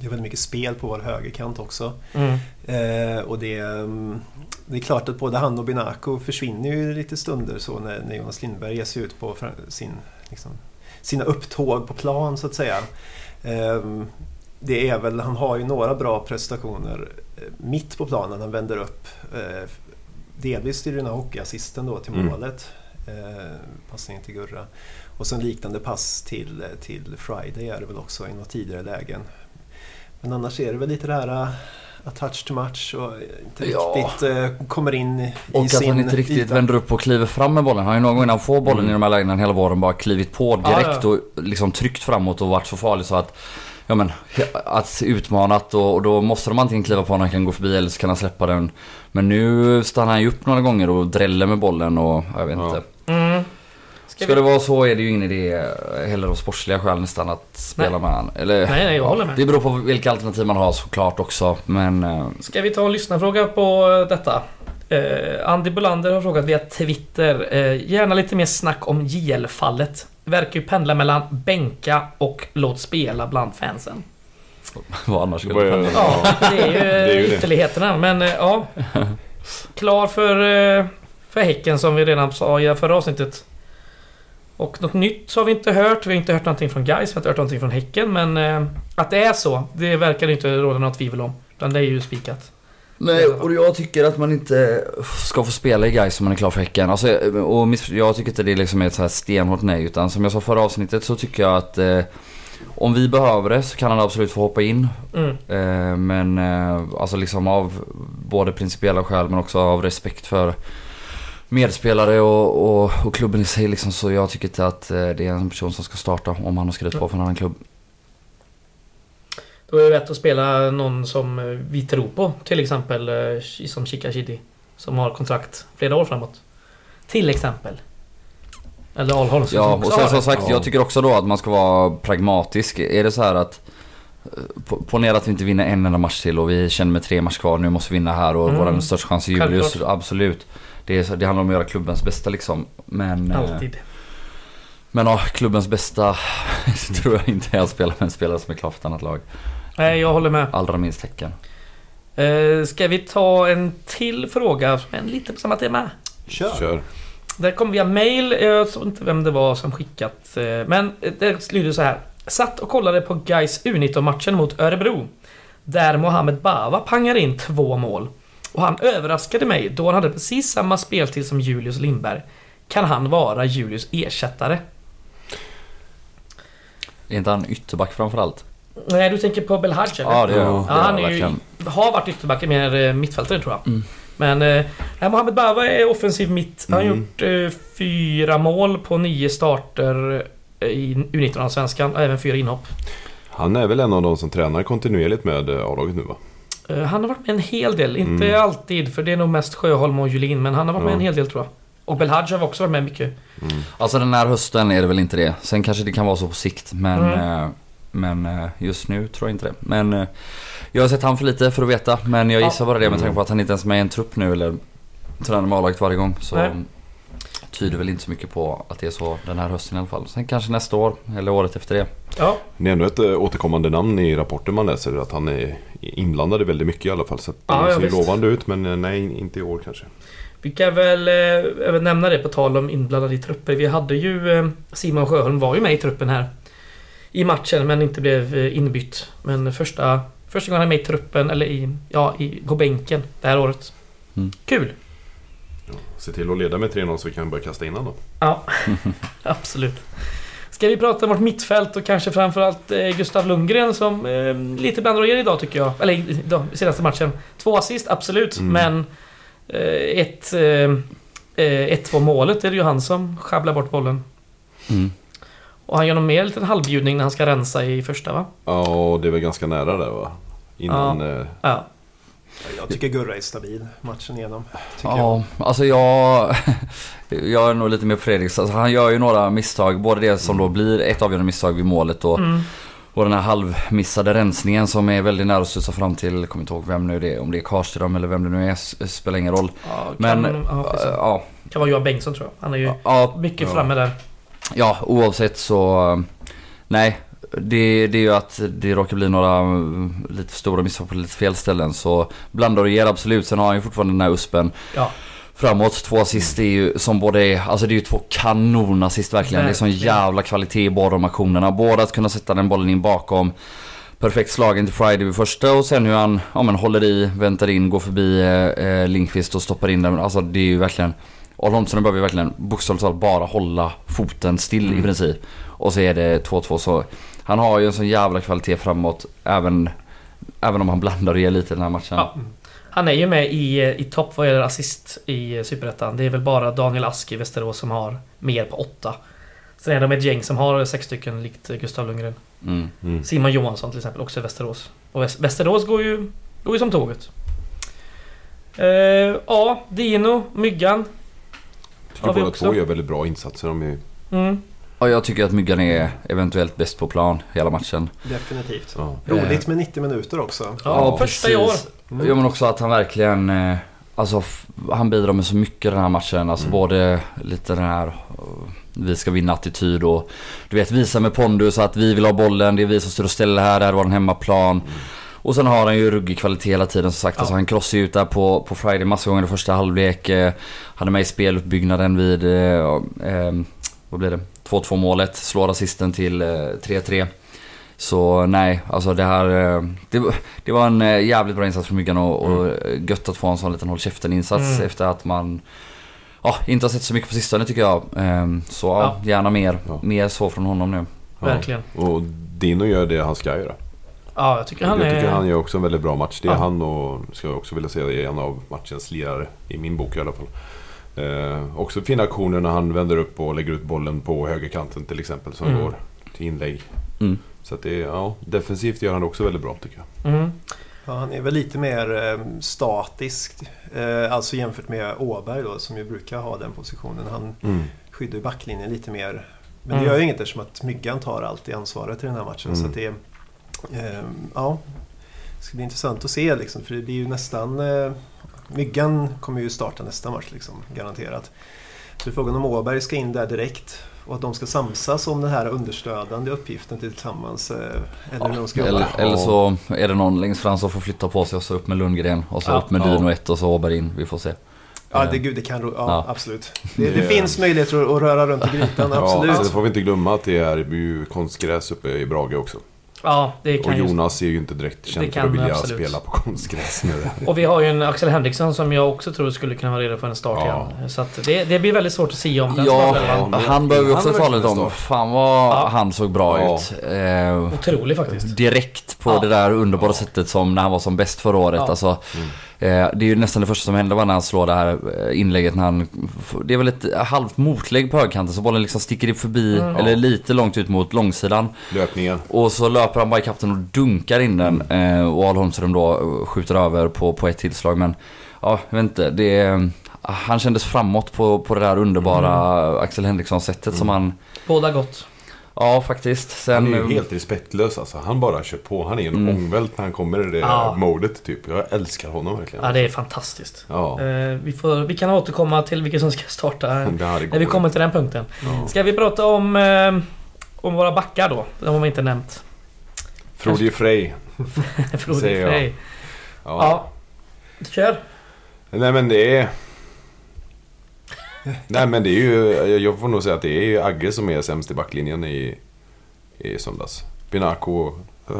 det är väldigt mycket spel på vår högerkant också. Mm. Eh, och det, mm, det är klart att både han och Binaco försvinner ju lite stunder så när, när Jonas Lindberg ger sig ut på sin, liksom, sina upptåg på plan så att säga. Eh, det är väl, han har ju några bra prestationer eh, mitt på planen. Han vänder upp eh, delvis till den här hockeyassisten då till Mm. målet. Eh, passningen till Gurra. Och sen liknande pass till, till Friday är det väl också i några tidigare lägen. Men annars är det väl lite det här a touch to match och inte Ja. riktigt eh, kommer in i Och att sin han inte riktigt yta. vänder upp och kliver fram med bollen. Han har ju någon gång när han får bollen Mm. i de här lägena hela våren bara klivit på direkt ja. och liksom tryckt framåt och varit så farlig så att Ja men, att utmanat och, och då måste de antingen kliva på när han kan gå förbi eller så kan han släppa den. Men nu stannar han ju upp några gånger och dräller med bollen och jag vet Ja. inte. Mm. Ska Ska vi... det vara så är det ju ingen idé heller av sportsliga skäl nästan att spela Nej. med han. Eller, Nej, nej, jag håller med. Det beror på vilka alternativ man har såklart också men... eh, Ska vi ta en lyssnarfråga på detta? Eh, Andy Bolander har frågat via Twitter. Eh, gärna lite mer snack om JL-fallet. Verkar ju pendla mellan bänka och låt spela bland fansen. vad annars skulle det Ja, det är ju, är ju det. ytterligheterna. Men eh, ja. Klar för, eh, för Häcken som vi redan sa i förra avsnittet. Och något nytt har vi inte hört. Vi har inte hört någonting från Gais, vi har inte hört någonting från Häcken. Men eh, att det är så, det verkar det inte råda något tvivel om. Utan det är ju spikat. Nej, och jag tycker att man inte ska få spela i Gais om man är klar för Häcken. Alltså, och jag tycker inte det liksom är ett så här stenhårt nej. Utan som jag sa förra avsnittet så tycker jag att eh, om vi behöver det så kan han absolut få hoppa in. Mm. Eh, men eh, alltså liksom av både principiella skäl men också av respekt för medspelare och, och, och klubben i sig liksom. Så jag tycker inte att eh, det är en person som ska starta om han har skrivit på för en annan klubb. Då är det rätt att spela någon som vi tror på. Till exempel eh, som Chica Chidi. Som har kontrakt flera år framåt. Till exempel. Eller Alholm som Ja, också och sen har som sagt, Ja. jag tycker också då att man ska vara pragmatisk. Är det så här att eh, po- Ponera att vi inte vinner en enda match till och vi känner med tre matcher kvar, nu måste vi vinna här och Mm. vår största chans är Julius. Självklart. Absolut. Det, är, det handlar om att göra klubbens bästa liksom. Men, eh, Alltid. men ja, klubbens bästa tror jag inte är att spela med en spelare som är klar för ett annat lag. Nej, jag håller med. Allra minst Häcken. Eh, ska vi ta en till fråga som är lite på samma tema? Kör! Kör. Det kom via mail. Jag tror inte vem det var som skickat. eh, Men det lyder så här. Satt och kollade på Gais U19-matchen mot Örebro. Där Mohamed Bava pangar in två mål. Och han överraskade mig då han hade precis samma speltid som Julius Lindberg. Kan han vara Julius ersättare? Är inte han ytterback framförallt? Nej, du tänker på Belhadj eller? Ja, det gör jag. Ja, han är ju, har varit ytterback, mer eh, mittfältare tror jag. Mm. Men eh, Mohamed Bava är offensiv mitt. Han har Mm. gjort eh, fyra mål på nio starter eh, i U19-allsvenskan och även fyra inhopp. Han är väl en av de som tränar kontinuerligt med eh, A-laget nu va? Eh, han har varit med en hel del, inte Mm. alltid för det är nog mest Sjöholm och Julin, men han har varit med Ja. en hel del tror jag. Och Belhadj har också varit med mycket. Mm. Alltså den här hösten är det väl inte det. Sen kanske det kan vara så på sikt men, Mm. eh, men eh, just nu tror jag inte det. Men eh, jag har sett han för lite för att veta. Men jag Ja. gissar bara det med tanke på att han inte ens är med i en trupp nu eller tränar med A-laget varje gång. Så Nej. tyder väl inte så mycket på att det är så den här hösten i alla fall. Sen kanske nästa år eller året efter det. Ja, Det är ändå ett eh, återkommande namn i rapporten man läser att han är inblandad i väldigt mycket i alla fall. Så att det Ja, ja, ser ju visst. lovande ut men nej, inte i år kanske. vi kan väl även nämna det på tal om inblandade i trupper. Vi hade ju Simon Sjöholm var ju med i truppen här. I matchen men inte blev eh, inbytt. Men första, första gången han är med i truppen, eller i, ja, i, på bänken det här året. Mm. Kul! Ja, se till att leda med 3-0 så vi kan börja kasta in honom då. Ja, absolut. Ska vi prata om vårt mittfält och kanske framförallt eh, Gustav Lundgren som eh, lite bland er idag tycker jag. Eller idag, senaste matchen. Två assist, absolut. Mm. Men eh, ett... Eh, eh, 1-2 målet är det ju han som sjabblar bort bollen. Mm. Och han gör någon mer liten halvbjudning när han ska rensa i första va? Ja, och det är väl ganska nära där va? Innan... eh, Ja. Jag tycker Gurra är stabil matchen igenom. Tycker jag. Ja, alltså jag... jag är nog lite mer Fredriks. Alltså han gör ju några misstag. Både det som då blir ett avgörande misstag vid målet och, Mm. och den här halvmissade rensningen som är väldigt nära att studsa fram till, jag kommer inte ihåg vem nu det är, om det är Karlström eller vem det nu är, spelar ingen roll. Ja, kan, Men, ja, precis. Ja, kan vara Johan Bengtsson tror jag. Han är ju ja, mycket ja. framme där. Ja, oavsett så... Nej, det, det är ju att det råkar bli några mm, lite stora misstag på lite fel ställen. Så blandar och ger absolut. Sen har han ju fortfarande den här uspen. Ja. Framåt, två assist är ju som både är, alltså det är ju två kanonassist verkligen. Det är sån jävla kvalitet i båda de aktionerna. Både att kunna sätta den bollen in bakom. Perfekt slagen till Friday vid första och sen hur han ja, men håller i, väntar in, går förbi eh, eh, Linkvist och stoppar in den. Alltså det är ju verkligen Ahl Holmström behöver verkligen bokstavligt talat bara hålla foten still Mm. i princip. Och så är det 2-2 så han har ju en sån jävla kvalitet framåt även, även om han blandar och ger lite i den här matchen. Ja. Han är ju med i, i topp vad gäller assist i Superettan. Det är väl bara Daniel Ask i Västerås som har mer på åtta. Sen är de ett gäng som har sex stycken likt Gustav Lundgren. Mm. Mm. Simon Johansson till exempel, också i Västerås. Och Väs- Västerås går ju, går ju som tåget. Eh, ja, Dino, Myggan. Tycker Har vi båda två gör väldigt bra insatser. De är, Mm. Och jag tycker att Myggan är eventuellt bäst på plan hela matchen. Definitivt. ja. Roligt med 90 minuter också. Ja, första i år. Mm. Ja men också att han verkligen eh, Alltså han bidrar med så mycket den här matchen. Alltså Mm. både lite den här eh, vi ska vinna attityd och du vet visa med pondus att vi vill ha bollen, det är vi som styr och ställer här, det här var en hemmaplan. Och sen har han ju ruggig kvalitet hela tiden som sagt. Ja. Alltså han krossar ju ut där på, på Friday massa gånger i första halvlek. Eh, är med i speluppbyggnaden vid, eh, eh, vad blir det? 2-2 målet. Slår assisten till eh, 3-3. Så nej, alltså det här... eh, Det, var- det var en eh, jävligt bra insats från Myggan och, och gött att få en sån liten håll käften insats Mm. efter att man... Ja, inte har sett så mycket på sistone tycker jag. Ehm, Så ja, gärna mer. Ja. Mer så från honom nu. Ja. Verkligen. Och Dino gör det han ska göra. Ja, jag tycker han jag är... tycker han gör också en väldigt bra match. Det är Ja. han och, ska jag också vilja säga, är en av matchens lirare. I min bok i alla fall. Eh, också fina aktioner när han vänder upp och lägger ut bollen på högerkanten till exempel. Som Mm. går till inlägg. Mm. Så att det är, ja, defensivt gör han det också väldigt bra tycker jag. Mm. Ja, han är väl lite mer eh, statisk. Eh, alltså jämfört med Åberg då som ju brukar ha den positionen. Han skyddar ju backlinjen lite mer. Men Mm. det gör ju inget eftersom att Myggan tar alltid ansvaret i den här matchen. Mm. Så att det, ja, det ska bli intressant att se liksom. För det blir ju nästan... Eh, Myggan kommer ju starta nästa match liksom, garanterat. Så frågan om Åberg ska in där direkt. Och att de ska samsas om den här understödande uppgiften tillsammans. Eh, eller hur de ska. Eller, eller så är det någon längst fram som får flytta på sig och så upp med Lundgren och så Ja. upp med Ja. Dino 1 och så Åberg in. Vi får se. Ja, det, gud, det kan... Ja, Ja. absolut. Det, det finns möjligheter att, att röra runt i grytan, absolut. Ja, så det får vi inte glömma att det är ju konstgräs uppe i Brage också. Ja, det Och kan ju... Jonas är ju inte direkt känd för att vilja absolut. spela på konstgräs med det. Och vi har ju en Axel Henriksson som jag också tror skulle kunna vara redo för en start Ja. igen. Så att det, det blir väldigt svårt att se om den Ja, men- han behöver vi också tala lite om. Fan vad Ja. han såg bra Ja. ut. Eh, Otrolig faktiskt. direkt på Ja. det där underbara Ja. sättet som när han var som bäst förra året. Ja. Alltså, Mm. Eh, det är ju nästan det första som hände var när han slår det här eh, inlägget när han... Det är väl ett halvt motlägg på högkanten så bollen liksom sticker förbi, Mm. eller lite långt ut mot långsidan. Löpningen. Och så löper han bara i kapten och dunkar in den. Eh, och Ahl Holmström då skjuter över på, på ett tillslag. Men ja, jag vet inte. Det, är- han kändes framåt på, på det där underbara Axel Henriksson-sättet som han... Båda gott. Ja, faktiskt. Sen, Han är eh, ju helt respektlös alltså. Han bara kör på. Han är en Mm. ångvält när han kommer i det Ja. modet typ. Jag älskar honom verkligen. Ja, det är fantastiskt. Ja. Eh, vi, får, vi kan återkomma till vilka som ska starta när vi kommer till den punkten. Ja. Ska vi prata om, eh, om våra backar då? De har vi inte nämnt. Frode Frey. Jag. Frey. Ja. Ja. Kör. Nej men det är... Nej men det är ju... Jag får nog säga att det är ju Agge som är sämst i backlinjen i, i söndags. Pinaco... eh,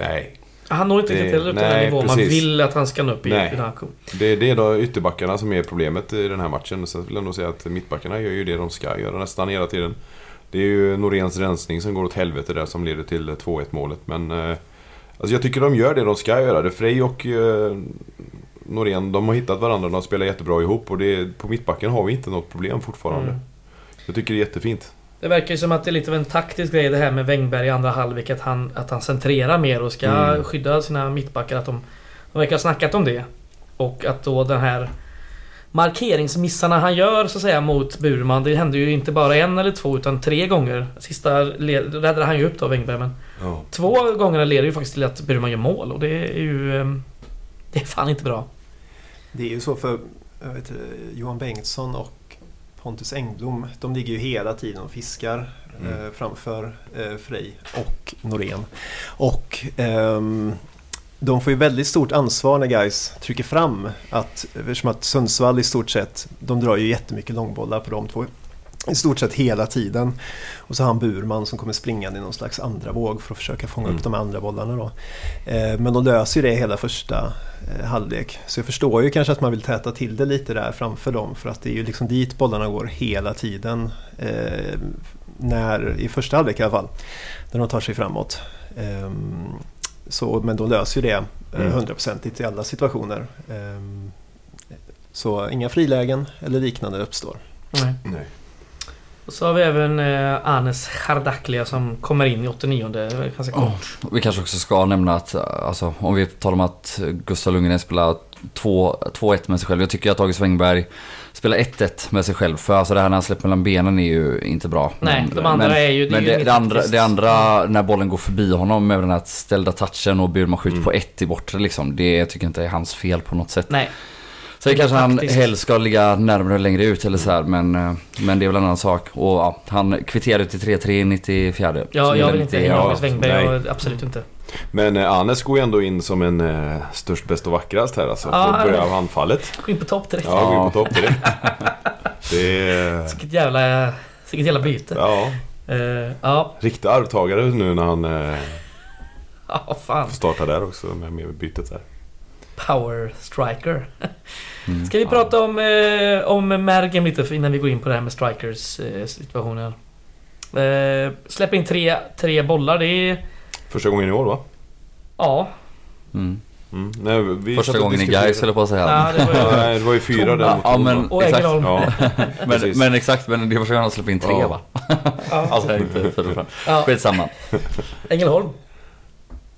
Nej. Han når inte riktigt upp till den nej, nivå man vill att han ska nå upp i Nej. Pinaco. Det, det är då ytterbackarna som är problemet i den här matchen. Så jag vill ändå säga att mittbackarna gör ju det de ska göra nästan hela tiden. Det är ju Noréns rensning som går åt helvete där som leder till 2-1 målet. Men eh, alltså jag tycker de gör det de ska göra. Det Frej och eh, Norén, de har hittat varandra de spelar jättebra ihop. Och det, på mittbacken har vi inte något problem fortfarande. Mm. Jag tycker det är jättefint. Det verkar ju som att det är lite av en taktisk grej det här med Wängberg i andra halvlek. Att han, att han centrerar mer och ska Mm. skydda sina mittbackar. Att de, de verkar ha snackat om det. Och att då den här markeringsmissarna han gör så att säga mot Burman. Det hände ju inte bara en eller två utan tre gånger. Sista räddade han ju upp då Wängberg men Ja. två gånger leder ju faktiskt till att Burman gör mål och det är ju... ehm, Det är fan inte bra. Det är ju så för vet, Johan Bengtsson och Pontus Engblom. De ligger ju hela tiden och fiskar Mm. eh, framför eh, Frej och Norén. Och ehm, de får ju väldigt stort ansvar när guys trycker fram att eftersom att Sundsvall i stort sett, de drar ju jättemycket långbollar på de två i stort sett hela tiden. Och så har han Burman som kommer springande i någon slags andra våg för att försöka fånga Mm. upp de andra bollarna. Då. Eh, men de löser ju det hela första eh, halvlek. Så jag förstår ju kanske att man vill täta till det lite där framför dem för att det är ju liksom dit bollarna går hela tiden. Eh, när, I första halvlek i alla fall, när de tar sig framåt. Ehm, så, men de löser ju det eh, Mm. hundraprocentigt i alla situationer. Ehm, så inga frilägen eller liknande uppstår. Nej. Nej. Och så har vi även eh, Anes Chardaklia som kommer in i 89 Det är ganska kort. Vi kanske också ska nämna att, alltså, om vi talar om att Gustav Lundgren spelar 2 2-1 med sig själv. Jag tycker att August Wengberg spelar 1-1 med sig själv. För alltså det här när han släpper mellan benen är ju inte bra. Nej, de andra men, är ju... Men är ju det, det, andra, det andra, när bollen går förbi honom med den här ställda touchen och Burman skjuter Mm. på ett i bortre liksom. Det tycker jag inte är hans fel på något sätt. Nej, Så det kanske han Taktiskt. helst ska ligga närmare längre ut eller så här, men, eh, men det är väl en annan sak. Och ja, han kvitterade till 3-3 i 94. ja, jag vill inte hänga ja, nej. jag- Absolut inte. Men eh, Anes går ju ändå in som en eh, störst, bäst och vackrast här alltså. Ja, Får börja av anfallet. Gå in på topp direkt. Ja, gå in på topp direkt. Det är... Vilket jävla... Vilket jävla byte. Ja, Eh, ja, riktig arvtagare nu när han eh, ja, fan. får starta där också med, med bytet där. Power striker. Mm. Ska vi prata om, eh, om Mergem lite för- innan vi går in på det här med strikers eh, situationen. Eh, släpper in tre, tre bollar, det är... Första gången i år va? Ja. Mm. Mm. Nej, vi Första gången i Gais höll jag på att säga. ja det var ju... nej, det var ju fyra där Ja, men-? Och exakt. Ja, Men, men exakt, men det är första gången han släpper in tre Ja. va? Ja. Alltså inte fyra och fem. Ja. Skitsamma. Ängelholm.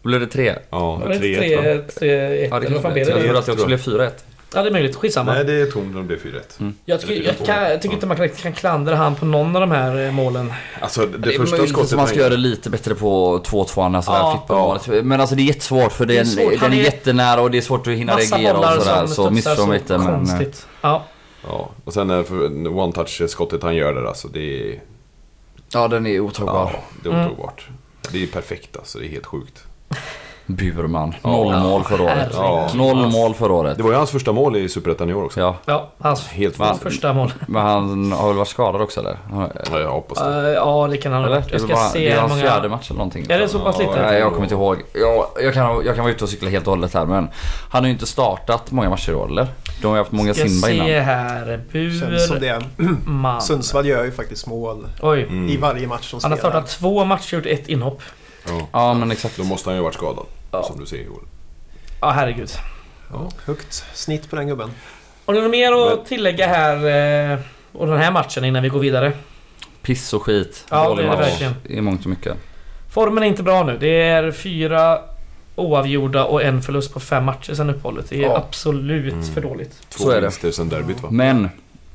Blev det tre? ja, Var det tre, tre, va? tre, ett, Ja, det eller vad fan blev Jag det? trodde att det också blev 4-1. Ja, det är möjligt. Skitsamma. Nej, det är Torn som blev 4-1. Jag tycker, jag, kan, jag tycker inte man kan, kan klandra han på någon av de här eh, målen. Alltså det, Det är första möjligt skottet att man ska göra gör- det lite bättre på 2-2 alltså Ja. Fippa-målet. Men alltså det är jättesvårt för Det är den, svårt. den är är- jättenära och det är svårt att hinna Massa reagera bollar och sådär. som Så studsar så mig inte men... eh, konstigt. Ja. Ja, och sen är för one-touch-skottet han gör där alltså, det är... Ja den är otagbar. Ja, det är Mm. otagbart. Det är perfekt alltså, det är helt sjukt. Burman. Ja. Noll mål förra året. Ja. Noll mål förra året. Det var ju hans första mål i Superettan i år också. Ja. Ja, hans Helt fantastiskt. första mål. Men han har väl varit skadad också eller? Ja, jag hoppas det. Eh, ja, det kan han ha varit. Det är Jag ska bara- se det är hans många... fjärde match eller någonting. Är det så pass Ja, lite? Nej, jag kommer inte ihåg. Jag, jag, kan, jag kan vara ute och cykla helt och hållet här men han har ju inte startat många matcher i år eller? De har ju haft många Ska Simba se innan. här. Känns som det. Burman. Sundsvall gör ju faktiskt mål Oj. I varje match de Han har spelar. startat två matcher och gjort ett inhopp. Ja. Ja men exakt. Då måste han ju ha varit skadad. Ja. Som du säger i år. Ja, herregud. Ja, högt snitt på den gubben. Har du något mer att Men- tillägga här? Eh, och den här matchen innan vi går vidare? Piss och skit. Ja, det är det verkligen. I mångt och mycket. Formen är inte bra nu. Det är fyra oavgjorda och en förlust på fem matcher sedan uppehållet. Det är Ja. absolut Mm. för dåligt. Två Så vinster sen derbyt va? Men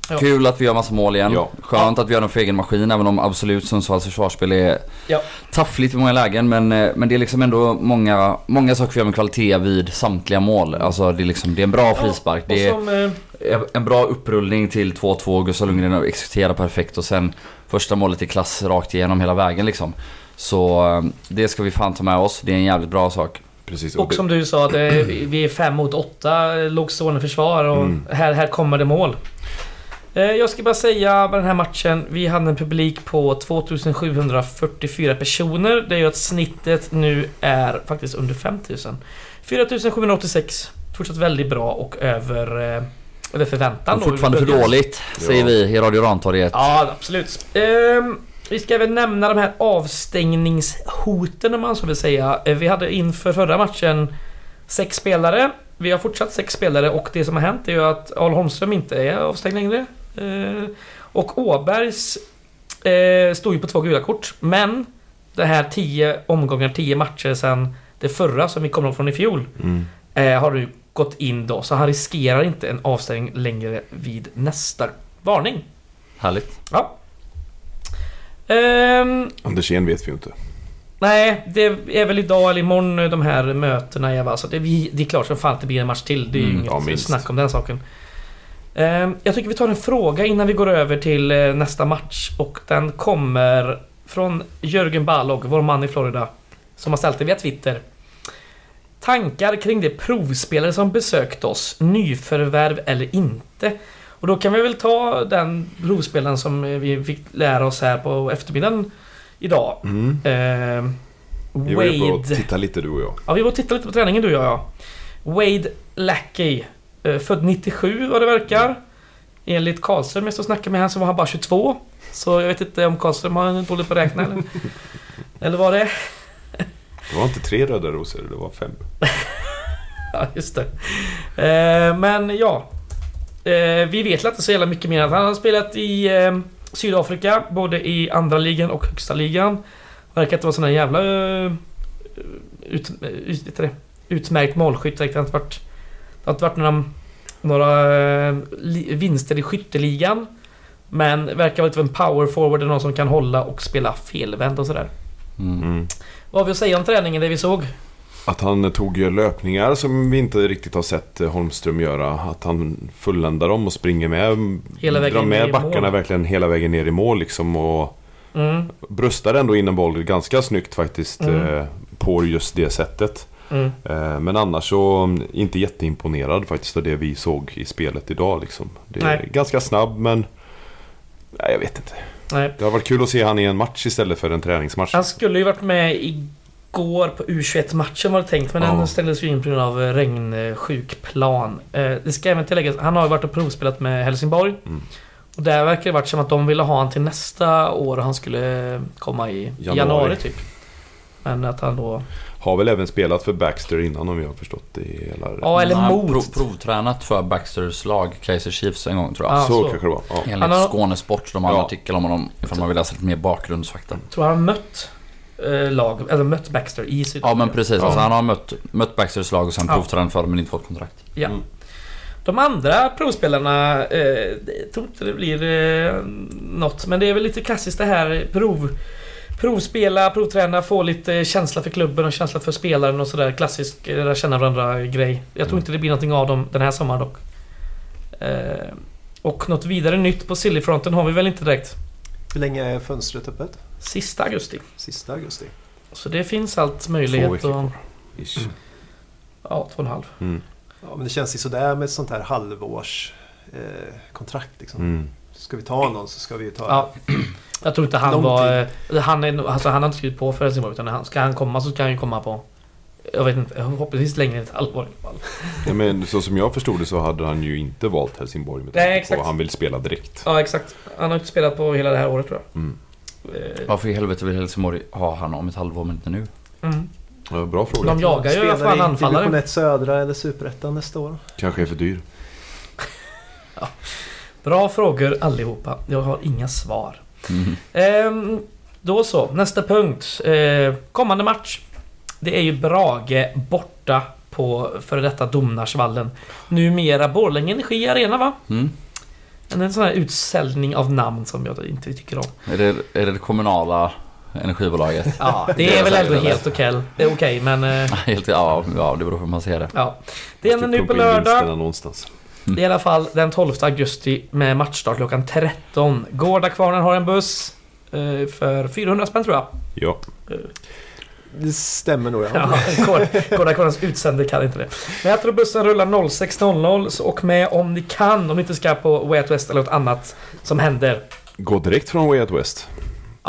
Ja. kul att vi gör massa mål igen. Ja. Skönt att vi gör dem för egen maskin även om absolut Sundsvalls försvarsspel är Ja. taffligt i många lägen. Men, eh, men det är liksom ändå många, många saker vi gör med kvalitet vid samtliga mål. Alltså det är, liksom, det är en bra frispark. Det är som, eh, en bra upprullning till 2-2. Gustav Lundgren exekuterar perfekt och sen första målet i klass rakt igenom hela vägen liksom. Så eh, det ska vi fan ta med oss. Det är en jävligt bra sak. Precis. och som du sa, det, vi är fem mot åtta lågstående försvar och Mm. här, här kommer det mål. Eh, Jag ska bara säga med den här matchen, vi hade en publik på 2744 personer. Det gör att snittet nu är faktiskt under 5000. 4786. Fortsatt väldigt bra och över, eh, över förväntan. Och då, fortfarande för dåligt, säger vi i Radio Rantorget. Ja, absolut. Ehm, vi ska även nämna de här avstängningshoten om man så vill säga. Eh, Vi hade inför förra matchen sex spelare. Vi har fortsatt sex spelare och det som har hänt är ju att Al Holmström inte är avstängd längre. Eh, och Åbergs eh, stod ju på två gula kort. Men det här tio omgångar, tio matcher sedan det förra som vi kommer ihåg från i fjol. Mm. Eh, har du gått in då. Så han riskerar inte en avstängning längre vid nästa varning. Härligt. Ja. Ehm, Andersén vet vi ju inte. nej, det är väl idag eller imorgon de här mötena är. va? Så det, vi- det är klart som fan att det blir en match till. Det är ju Mm, inget ja, snack om den saken. Ehm, jag tycker vi tar en fråga innan vi går över till eh, nästa match. Och den kommer från Jörgen Balog, vår man i Florida. Som har ställt det via Twitter. Tankar kring de provspelare som besökt oss, nyförvärv eller inte? Och då kan vi väl ta den provspelaren som eh, vi fick lära oss här på eftermiddagen idag. Mm. Eh, Vi var på att Wade... titta lite du och jag. Ja, vi var och tittade lite på träningen du och jag. ja. Wade Lackey. Eh, född 97 vad det verkar. Enligt Karlström, jag snackade med han så var han bara 22. Så jag vet inte om Karlström har dåligt på att räkna eller? eller vad det är. Det var inte tre röda rosor, det var fem. Ja, just det. Eh, men ja. Eh, vi vet inte så jävla mycket mer. Han har spelat i eh, Sydafrika, både i andra ligan och högsta ligan. Verkar inte vara sån här jävla... Ut, ut, utmärkt målskytt. Det har inte varit, det har inte varit några, några eh, vinster i skytteligan. Men verkar vara lite av en power forward, någon som kan hålla och spela felvänd och sådär. Mm. Mm. Vad har vi att säga om träningen, det vi såg? Att han tog löpningar som vi inte riktigt har sett eh, Holmström göra. Att han fulländar dem och springer med. Hela vägen drar ner i med backarna mål. verkligen hela vägen ner i mål liksom. Och Mm, bröstar ändå in en boll ganska snyggt faktiskt. Mm. Eh, på just det sättet. Mm. Eh, men annars så mm, inte jätteimponerad faktiskt av det vi såg i spelet idag liksom. Det är Nej. ganska snabb men... Nej, jag vet inte. Nej. Det har varit kul att se han i en match istället för en träningsmatch. Han skulle ju varit med igår på U21-matchen var det tänkt, men Ja. den ställdes ju in på grund av eh, regnsjuk plan. Eh, Det ska även tilläggas, han har ju varit och provspelat med Helsingborg. Mm. Och där verkar det varit som att de ville ha han till nästa år och han skulle komma i januari, Januari. typ. Men att han då... Har väl även spelat för Baxter innan om jag har förstått det hela rätt. Ja, eller Han har mot. Prov, provtränat för Baxters lag, Kaiser Chiefs, en gång tror jag. Ja, så, så. kanske det var. Ja. Enligt har- Skånesport, de har en Ja. artikel om honom ifall man vill läsa lite mer bakgrundsfakta. Tror han har mött eh, lag, eller mött Baxter i Sydafrika. Ja men precis, Ja. alltså, han har mött, mött Baxters lag och sen Ja. provtränat för dem men inte fått kontrakt. Ja. Mm. De andra provspelarna, eh, jag tror inte det blir eh, något. Men det är väl lite klassiskt det här prov... Provspela, provträna, få lite känsla för klubben och känsla för spelaren och sådär. Klassisk lära känna varandra grej. Jag tror Mm. inte det blir någonting av dem den här sommaren dock. Eh, och något vidare nytt på Sillyfronten har vi väl inte direkt. Hur länge är fönstret öppet? Sista augusti. Sista augusti. Så det finns allt Två möjlighet veckor och... kvar. Ish. Ja, två och en halv. Mm. Ja, men det känns ju sådär med ett sånt här halvårs eh. Liksom. Mm. Ska vi ta någon så ska vi ju ta... Ja. Jag tror inte han Lång var... eh, Han, alltså han har inte skrivit på för Helsingborg utan han, ska han komma så ska han ju komma på... Jag vet inte, förhoppningsvis längre än ett halvår i alla fall. Ja, men så som jag förstod det så hade han ju inte valt Helsingborg med Nej, på exakt. vad han vill spela direkt. Ja, exakt. Han har inte spelat på hela det här året tror Mm. jag. Eh, Varför i helvete vill Helsingborg ha han om ett halvår men inte nu? Mm. Ja, bra fråga. De jagar ju Spelar fan i anfallare. division 1 södra eller superettan nästa år. Kanske är för dyr. Bra frågor allihopa. Jag har inga svar. Mm. Ehm, då så, nästa punkt. Eh, kommande match. Det är ju Brage borta på före detta Domnarsvallen. Numera Borlänge Energi Arena va? Mm. En, en sån här utsäljning av namn som jag inte tycker om. Är, det, är det det kommunala energibolaget? Ja, det är väl ändå helt okej. Det är okej, men... Eh, Helt, ja, ja, det beror på hur man ser det. ja. Det är nu på lördag. någonstans. I alla fall den 12 augusti med matchstart klockan 13. Gårdakvarnen har en buss eh, för 400 spänn tror jag. Ja. Det stämmer nog ja. Ja, Gård- Gårdakvarnens utsände kan inte det. Men jag tror bussen rullar 06.00 så åk med om ni kan. Om ni inte ska på Way Out West eller något annat som händer. Gå direkt från Way Out West.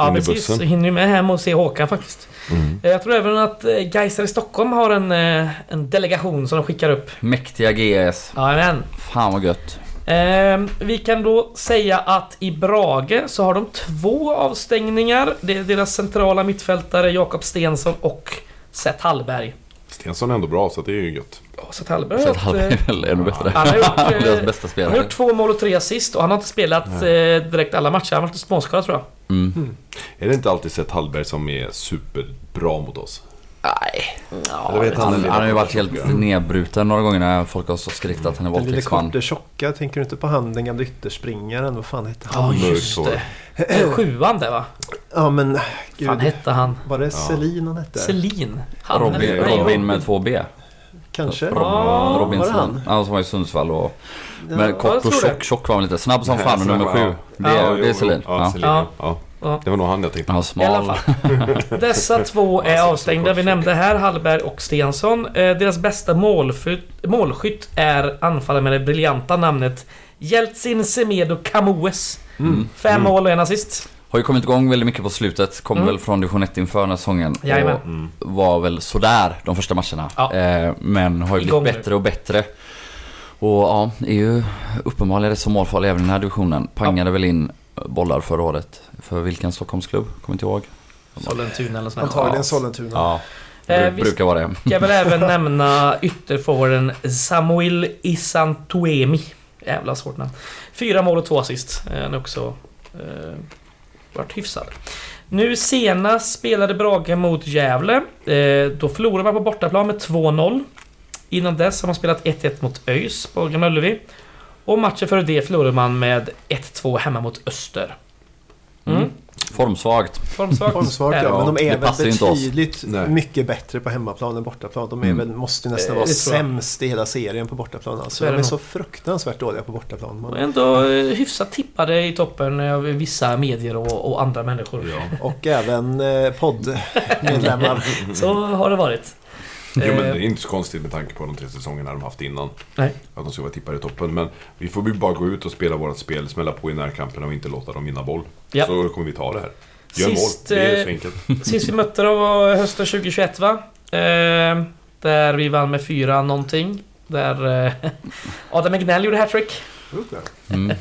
Ja precis, bussen. så hinner ni med hem och se Håkan faktiskt. Mm. Eh, Jag tror även att eh, Geiser i Stockholm har en, eh, en delegation som de skickar upp. Mäktiga GS. Jajamän. Fan vad gött. Eh, vi kan då säga att i Brage så har de två avstängningar. Det är deras centrala mittfältare Jakob Stensson och Seth Hallberg. Stensson är ändå bra så det är ju gött. Seth Hallberg Så gjort, är eh, väl ännu bättre. han har gjort, eh, Deras bästa han har spelare. gjort två mål och tre assist och han har inte spelat eh, direkt alla matcher. Han har varit småskadad tror jag. Mm. Är det inte alltid sett Hallberg som är superbra mot oss? Nej. Ja, vet Han, den han har ju varit helt nedbruten några gånger när folk har så skrikit att han är Den lilla våldtäktsman. korte tjocka, tänker du inte på han den gamla ytterspringaren? Vad fan hette han? Ja, just det. Sjuan där va? Ja men Fan gud. hette han? Var det Selin han hette? Selin? Han Robin, Robin med två B. Kanske? Robin, Ja, Robin var det han? Han som var i Sundsvall och... Ja. Men jag kort och det. tjock, tjock var han lite. Snabb som fan snabb, nummer sju. ja. Det, Ja, är- det är Selin. Ja, Ja. Ja. Ja. Ja. Det var nog han jag tänkte. Var I alla fall. Dessa två är avstängda. Vi nämnde här Hallberg och Stensson. Eh, deras bästa målskytt, målskytt är anfallare med det briljanta namnet Jeltsin, Semedo, Camoes. Mm. Fem mål och en assist. Har ju kommit igång väldigt mycket på slutet. Kom Mm. väl från division 1 inför den här säsongen. Jajamän. Och Mm. var väl sådär de första matcherna. Ja. Eh, men har ju blivit bättre och bättre. Och ja, är ju uppenbarligen rätt så målfarlig även i den här divisionen. Pangade väl in bollar förra året. För vilken Stockholmsklubb? Kommer inte ihåg. Sollentuna eller sånt. Antagligen Ja. Sollentuna. Ja, Eh, bru- vi brukar vara det. ska väl även nämna ytterforwarden Samuel Isantuemi. Jävla svårt namn. Fyra mål och två assist. Eh, Han är också eh, varit hyfsad. Nu senast spelade Brage mot Gävle. Eh, då förlorade man på bortaplan med 2-0. Innan dess har man spelat 1-1 mot ÖIS på Gamla Ullevi. Och matchen före det förlorade man med 1-2 hemma mot Öster. Mm. Mm. Formsvagt. Formsvagt. Formsvagt ja, men de är väl betydligt mycket bättre på hemmaplan än bortaplan. De är Mm. väl, måste nästan Eh, vara sämst i hela serien på bortaplan. Alltså. Så är de det är nog. så fruktansvärt dåliga på bortaplan. Och Man, ändå eh, hyfsat tippade i toppen av vissa medier och, och andra människor. Ja. och även eh, poddmedlemmar. Så har det varit. Jo, men Eh, det är inte så konstigt med tanke på de tre säsongerna de haft innan. Nej. Att de ska vara tippade i toppen. Men vi får ju bara gå ut och spela vårt spel, smälla på i närkamperna och inte låta dem vinna boll. Ja. Så kommer vi ta det här. Gör Sist, mål. Det är eh, så enkelt. Sist vi mötte dem var hösten 2021 va? Eh, där vi vann med 4 någonting. Där eh, Adam Egnell gjorde hattrick. Mm.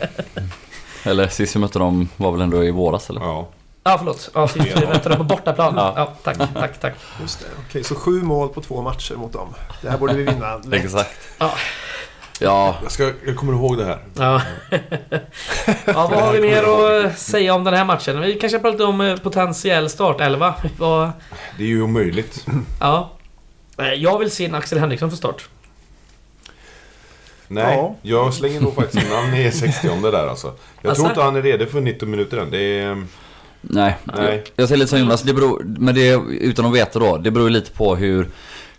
Eller sist vi mötte dem var väl ändå i våras eller? Ja. Ja förlåt. Ja, sist vi dem på bortaplan. Ja. Ja, tack, tack, tack. Just det. Okej, så sju mål på två matcher mot dem. Det här borde vi vinna lätt. Exakt. Ja. Ja, Jag, ska, jag kommer ihåg det här. Ja. ja, vad har vi mer att säga om den här matchen? Vi kanske pratar lite om eh, potentiell startelva. Vad... Det är ju omöjligt. Ja. Eh, Jag vill se en Axel Henriksson för start. Nej, Ja. jag slänger nog faktiskt in han i 60 där alltså. Jag Alltså? tror inte han är redo för 19 minuter än. Det är... nej. Nej. Jag säger lite som Jonas, det beror, men det, utan att veta då, det beror lite på hur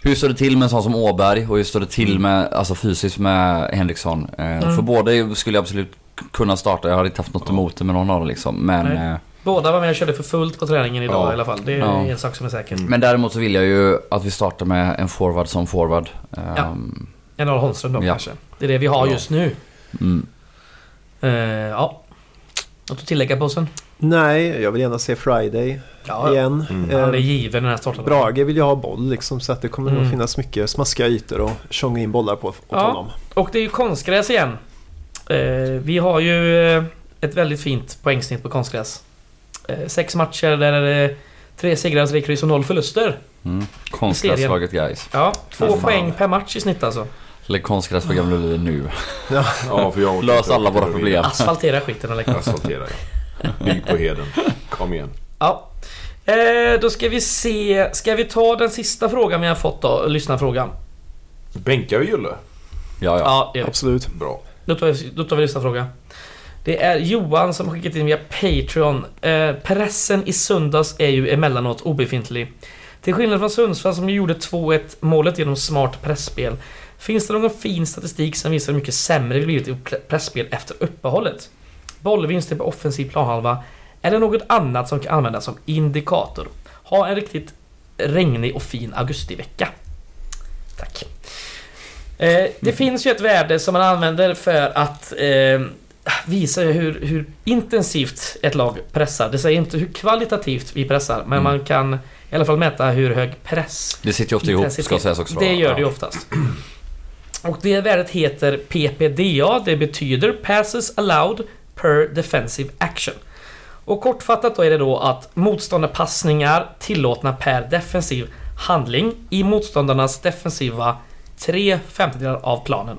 hur står det till med en sån som Åberg och hur står det till med, alltså fysiskt med Henriksson? Eh, Mm. För båda skulle jag absolut kunna starta, jag hade inte haft något emot det med någon av dem liksom. Men, eh, Båda var med och körde för fullt på träningen idag Ja. i alla fall. Det är Ja. en sak som är säker. men däremot så vill jag ju att vi startar med en forward som forward. Ja. Ehm, En Arne Holmström då Ja. kanske. Det är det vi har Ja. just nu. mm. Eh, ja. Något att tillägga på sen? Nej, jag vill gärna se Friday Ja, igen. Mm. Han är Eh, given den här starten. Brage vill ju ha boll liksom, så att det kommer Mm. nog finnas mycket smaskiga ytor och tjonga in bollar på åt Ja. honom. Och det är ju konstgräs igen. Eh, vi har ju eh, ett väldigt fint poängsnitt på konstgräs. Eh, sex matcher där är det tre segrar, tre kryss och noll förluster. Mm. Konstgräslaget guys. Ja, två Fan. poäng per match i snitt alltså. Lägg konstgräs på Gamla Ullevi nu. Ja, för jag Lös alla våra problem. Asfaltera skiten eller Asfaltera, ja. Bygg på heden. Kom igen. Ja. Eh, då ska vi se. Ska vi ta den sista frågan vi har fått då? Lyssnarfrågan. Bänkar vi Julle? Ja, ja. Ja. Absolut. Bra. Då tar vi, då tar vi lyssnarfråga. Det är Johan som har skickat in via Patreon. Eh, pressen i söndags är ju emellanåt obefintlig. Till skillnad från Sundsvall som gjorde 2-1 målet genom smart pressspel Finns det någon fin statistik som visar hur mycket sämre vi blivit i pre- pressspel efter uppehållet? Bollvinster på offensiv planhalva eller något annat som kan användas som indikator? Ha en riktigt regnig och fin augustivecka. Tack. Eh, det finns ju ett värde som man använder för att eh, visa hur, hur intensivt ett lag pressar. Det säger inte hur kvalitativt vi pressar, men Mm. man kan i alla fall mäta hur hög press Det sitter ju ofta ihop ska sägas också. Det gör det ju Ja. oftast. Och det värdet heter PPDA. Det betyder Passes Allowed Per Defensive Action. Och kortfattat då är det då att motståndarpassningar tillåtna per defensiv handling i motståndarnas defensiva tre femtedelar av planen.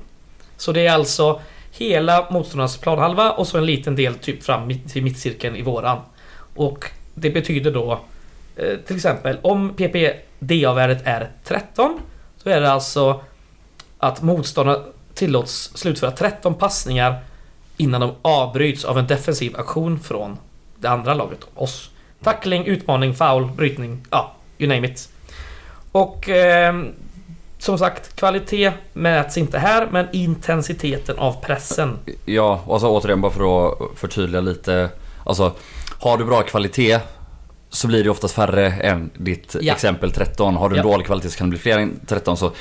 Så det är alltså hela motståndarnas planhalva och så en liten del typ fram till mittcirkeln i våran. Och det betyder då eh, till exempel om PPDA-värdet är 13 så är det alltså att motståndarna tillåts slutföra 13 passningar innan de avbryts av en defensiv aktion från det andra laget, oss. Tackling, utmaning, foul, brytning, ja, you name it. Och eh, som sagt, kvalitet mäts inte här, men intensiteten av pressen. Ja, och alltså återigen bara för att förtydliga lite. Alltså, har du bra kvalitet så blir det oftast färre än ditt Ja. exempel 13. Har du en Ja. dålig kvalitet så kan det bli fler än 13. Så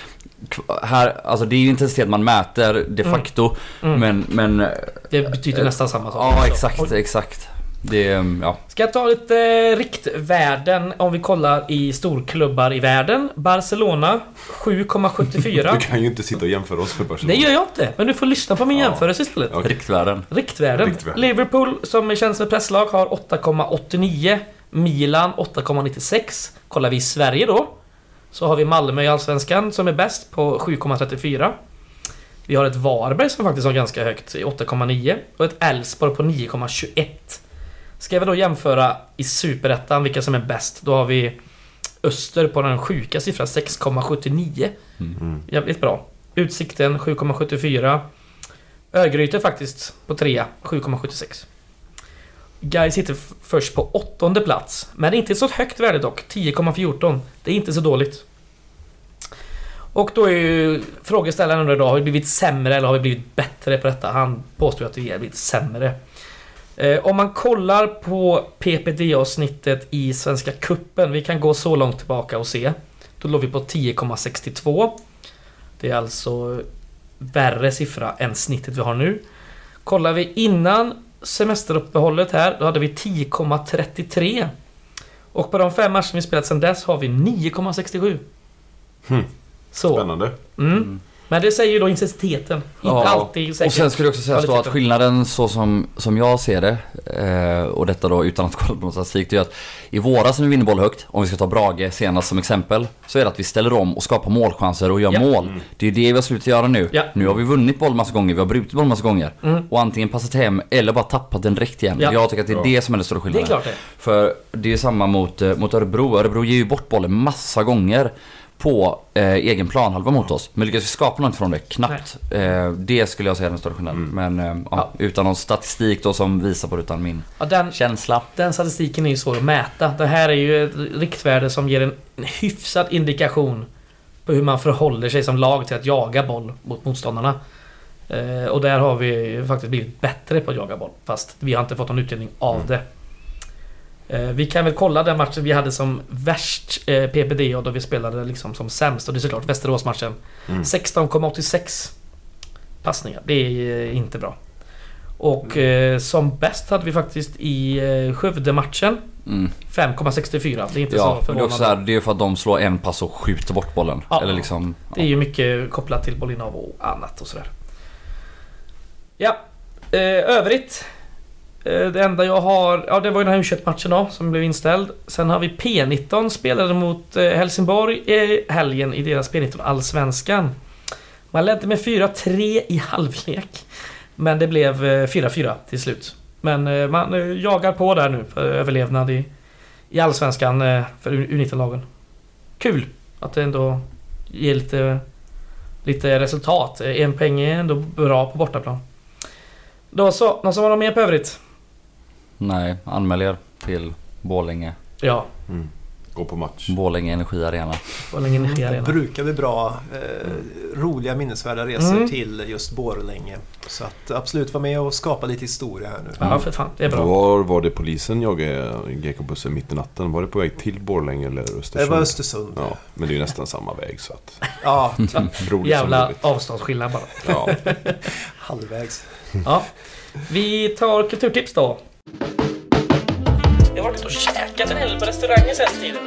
här, alltså det är ju intensitet man mäter de Mm. facto. Mm. Men, men Det betyder nästan samma sak. ja också. exakt, exakt. Det, är, ja. Ska jag ta lite eh, riktvärden om vi kollar i storklubbar i världen. Barcelona 7,74. Du kan ju inte sitta och jämföra oss med Det Barcelona. gör jag inte, men du får lyssna på min Ja. jämförelse istället. Okej. Riktvärden. Riktvärden. Riktvärden. Liverpool, som känns som ett presslag, har 8,89. Milan 8,96. Kollar vi i Sverige då, så har vi Malmö i Allsvenskan som är bäst på 7,34. Vi har ett Varberg som faktiskt har ganska högt, i 8,9. Och ett Elfsborg på 9,21. Ska vi då jämföra i Superettan vilka som är bäst, då har vi Öster på den sjuka siffran 6,79. Mm. Jävligt bra. Utsikten 7,74. Örgryte faktiskt på trea, 7,76. Guy sitter först på åttonde plats. Men inte så högt värde dock, 10,14. Det är inte så dåligt. Och då är ju frågeställaren undrar idag, har vi blivit sämre eller har vi blivit bättre på detta? Han påstår att vi har blivit sämre. Eh, om man kollar på PPD-avsnittet i Svenska Kuppen, vi kan gå så långt tillbaka och se. Då låg vi på 10,62. Det är alltså värre siffra än snittet vi har nu. Kollar vi innan semesteruppehållet här, då hade vi 10,33. Och på de fem matcher vi spelat sedan dess har vi 9,67. Hmm. Så. Spännande. Mm. Men det säger ju då intensiteten. Inte Ja, alltid säkert. Och sen skulle det också sägas då att skillnaden så som, som jag ser det, eh, och detta då utan att kolla på någon statistik, det är att i våras när vi vinner boll högt, om vi ska ta Brage senast som exempel, så är det att vi ställer om och skapar målchanser och gör Ja. mål. Mm. Det är det vi har slutat göra nu. Ja. Nu har vi vunnit boll massa gånger, vi har brutit boll massa gånger. Mm. Och antingen passat hem eller bara tappat den direkt igen. Ja. Jag tycker att det är Ja. det som är den stora Det är skillnaden. klart det. För det är samma mot, eh, mot Örebro. Örebro ger ju bort bollen massa gånger på eh, egen planhalva mot oss. Men lyckas vi skapa något från det? Knappt. Eh, det skulle jag säga är den stora skillnaden. Mm. Men eh, ja, Ja. utan någon statistik då som visar på det utan min Ja, den, känsla. den statistiken är ju svår att mäta. Det här är ju ett riktvärde som ger en, en hyfsad indikation på hur man förhåller sig som lag till att jaga boll mot motståndarna. Eh, och där har vi faktiskt blivit bättre på att jaga boll. Fast vi har inte fått någon utdelning av Mm. det. Eh, vi kan väl kolla den matchen vi hade som värst eh, PPD och då vi spelade liksom som sämst. Och det är såklart Västeråsmatchen. Mm. 16,86 passningar. Det är eh, inte bra. Och eh, som bäst hade vi faktiskt i Skövde-matchen Mm. 5,64. Det är inte Ja, så men det är också så förvånande. här, det är för att de slår en pass och skjuter bort bollen. Ja. Eller liksom... Det är ju mycket kopplat till bollinnehav och annat och sådär. Ja, övrigt. Eh, det enda jag har, ja det var ju den här U21-matchen då som blev inställd. Sen har vi P19 spelade mot eh, Helsingborg i helgen i deras P19 Allsvenskan. Man ledde med 4-3 i halvlek. Men det blev eh, 4-4 till slut. Men man jagar på där nu för överlevnad i, i Allsvenskan för U19-lagen. Kul att det ändå ger lite, lite resultat. En poäng är ändå bra på bortaplan. Då så, någon som har något mer på övrigt? Nej, anmäl er till Borlänge. Ja, Mm. Gå på match. Borlänge Energiarena. vad länge ni Det arena. brukar bli bra, eh, roliga minnesvärda resor Mm. till just Borlänge. Så att absolut vara med och skapa lite historia här nu. Ja, för fan. Det är bra. Var var det polisen jagade GK-bussen mitt i natten? Var det på väg till Borlänge eller Östersund? Det var Östersund. Ja, men det är ju nästan samma väg så att... Ja, Jävla avståndsskillnad bara. Ja. halvvägs. Ja. Vi tar kulturtips då. Varit och käkat en hel del på restauranger sen tiden.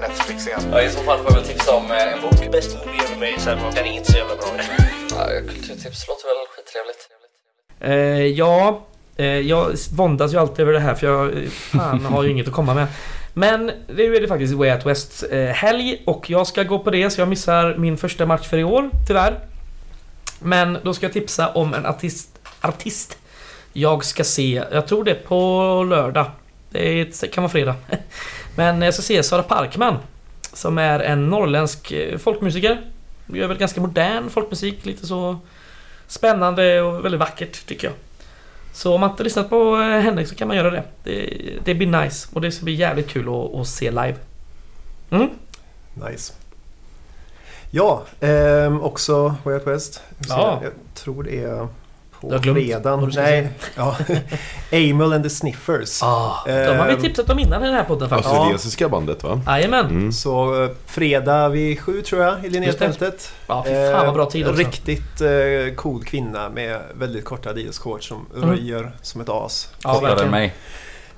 Netflix igen. Ja, i så fall får jag väl tipsa om eh, en bok. Bäst movie ever made, sen var den inte så jävla bra. Ja, kulturtips låter väl skittrevligt. Eh, ja, eh, jag våndas ju alltid över det här för jag eh, fan, har ju inget att komma med. Men nu är det faktiskt Way Out West eh, helg och jag ska gå på det så jag missar min första match för i år, tyvärr. Men då ska jag tipsa om en artist, artist jag ska se, jag tror det är på lördag. Det det kan vara fredag. Men jag ska se Sara Parkman. Som är en norrländsk eh, folkmusiker. Gör väl ganska modern folkmusik, lite så spännande och väldigt vackert tycker jag. Så om man inte lyssnat på eh, henne så kan man göra det. Det, det blir nice och det ska bli jävligt kul att, att se live. Mm. Nice. Ja, ehm, också Way Out West. Ja. Jag tror det är på Du har glömt fredagen. Nej, ja. Amel and the Sniffers. Ah, de har vi Ehm, tipsat om innan i den här podden faktiskt. Australiensiska bandet va? Jajamän. Mm. Så eh, fredag vid sju tror jag i. Linnéfältet. Ja, fy fan vad bra tid också. Riktigt eh, cool kvinna med väldigt korta Adidas-shorts som Mm. röjer som ett as. Ja, Kortare än verkligen. mig.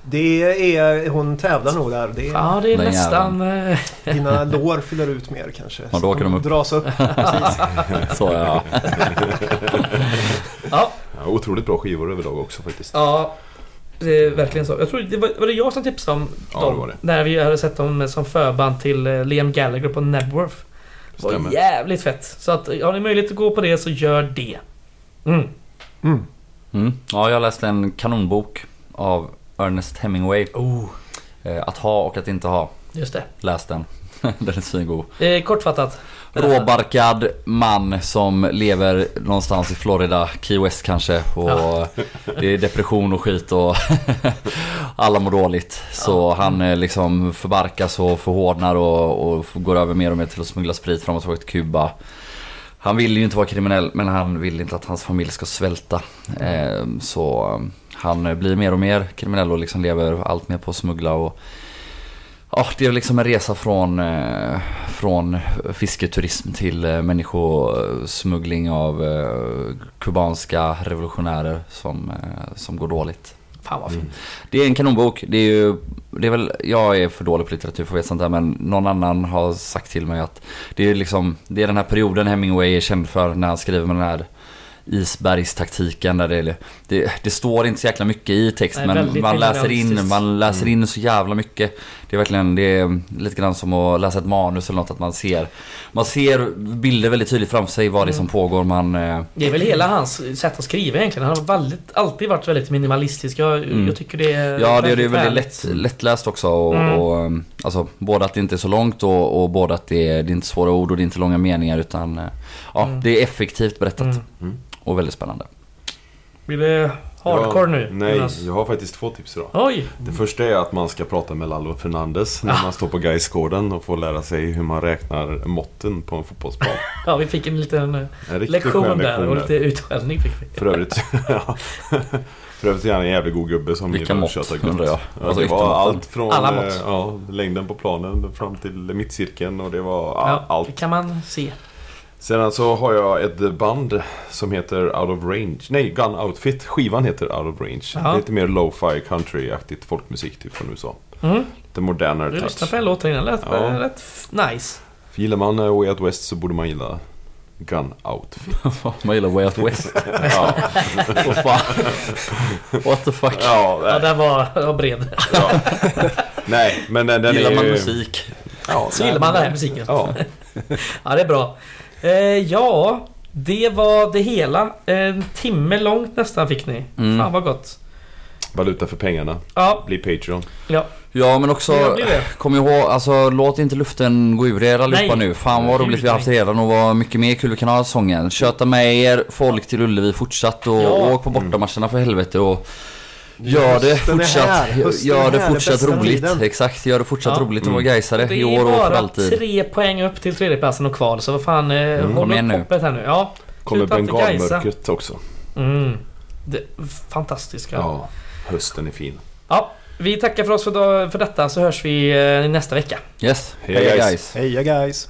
Det är, hon tävlar nog där. Det är, Ja, det är nästan... eh, Dina lår fyller ut mer kanske. Ja, då åker de upp. Dras upp. Precis. Så ja. Otroligt bra skivor överlag också faktiskt. ja. Det är verkligen så. Jag tror det var, var det jag som tipsade om Ja, dem. det var det. När vi hade sett dem som förband till eh, Liam Gallagher på Nebworth. Det var Stämmer. jävligt fett. Så att har ni möjlighet att gå på det så gör det. Mm. Mm. Mm. Ja, jag läste en kanonbok av Ernest Hemingway. Oh, Eh, Att ha och att inte ha. just det. Läs den. den är svingod. Eh, kortfattat. Råbarkad man som lever någonstans i Florida, Key West kanske. Och Ja. Det är depression och skit och alla mår dåligt. Så han eh, liksom förbarkas och förhårdnar och, och går över mer och mer till att smuggla sprit fram och tillbaka till Kuba. Han vill ju inte vara kriminell men han vill inte att hans familj ska svälta. Eh, så eh, han blir mer och mer kriminell och liksom lever allt mer på att smuggla och Ja, det är liksom en resa från, eh, från fisketurism till eh, människosmuggling av eh, kubanska revolutionärer som, som går dåligt. Fan vad fint. Mm. Det är en kanonbok. Det är ju, det är väl, jag är för dålig på litteratur för att veta sånt där men någon annan har sagt till mig att det är liksom, det är den här perioden Hemingway är känd för när han skriver med den här isbergstaktiken där det, det, det står inte så jäkla mycket i text Nej, men man läser in, man läser Mm. in så jävla mycket. Det är verkligen, det är lite grann som att läsa ett manus eller något att man ser Man ser bilder väldigt tydligt framför sig vad det är som Mm. pågår man eh, Det är väl hela hans sätt att skriva egentligen. Han har väldigt, alltid varit väldigt minimalistisk. Jag, Mm. jag tycker det är Ja det, det är väldigt lätt, lättläst också och, Mm. och um, alltså både att det inte är så långt och, och både att det är, det är inte svåra ord och det är inte långa meningar utan eh, Ja Mm. det är effektivt berättat Mm. Mm. och väldigt spännande. Blir det hardcore Ja, nu? Nej, Jonas? jag har faktiskt två tips idag. Oj! Det första är att man ska prata med Lalo Fernandes när Ah. man står på Gaisgården och får lära sig hur man räknar måtten på en fotbollsplan. Ja, vi fick en liten eh, En lektion där och lektion lite utskällning fick vi. För övrigt, ja. För övrigt är han en jävligt god gubbe som Vilka gillar att mått, köta jag? Ja, Alltså, det var allt från Alla mått. eh, ja, längden på planen fram till mittcirkeln och det var Ja, allt. det kan man se. Sen så har jag ett band som heter Out of Range. Nej, Gun Outfit. Skivan heter Out of Range. Ja. Lite mer lo-fi country-aktigt folkmusik typ från USA. Mm. Lite modernare Du touch. lyssnade på en låt innan. Lät Ja. rätt f- nice. För gillar man eh, Way Out West så borde man gilla Gun Outfit. Man gillar Way Out West. ja, Vad fan. What the fuck. ja, Ja, den var, var bred. ja. nej, men den, den gillar är man ju... musik? Ja, Så gillar man den här musiken. Ja, Ja, det är bra. Eh, ja, det var det hela. En timme långt nästan fick ni. Mm. Fan vad gott. valuta för pengarna. Ja, Bli Patreon. ja. Ja men också, kom ihåg, alltså låt inte luften gå ur er allihopa nu. Fan vad roligt vi har haft redan och vad mycket mer kul vi kan ha säsongen. Köta med er folk till Ullevi fortsatt och Ja. åk på bortamatcherna för helvete och Gör det är fortsatt, gör är det fortsatt roligt. tiden. Exakt, gör det fortsatt Ja. roligt att vara Mm. Gaisare Det i är år och för bara alltid. tre poäng upp till tredjeplatsen och kval. Så vad fan, eh, Kom håll igen upp hoppet här nu. Ja. Kommer bengalmörkret också. Mm. Det, fantastiska. Ja. Ja, hösten är fin. Vi tackar för oss för, dag- för detta så hörs vi eh, nästa vecka. Yes, Hej, heja guys. guys. Heja guys!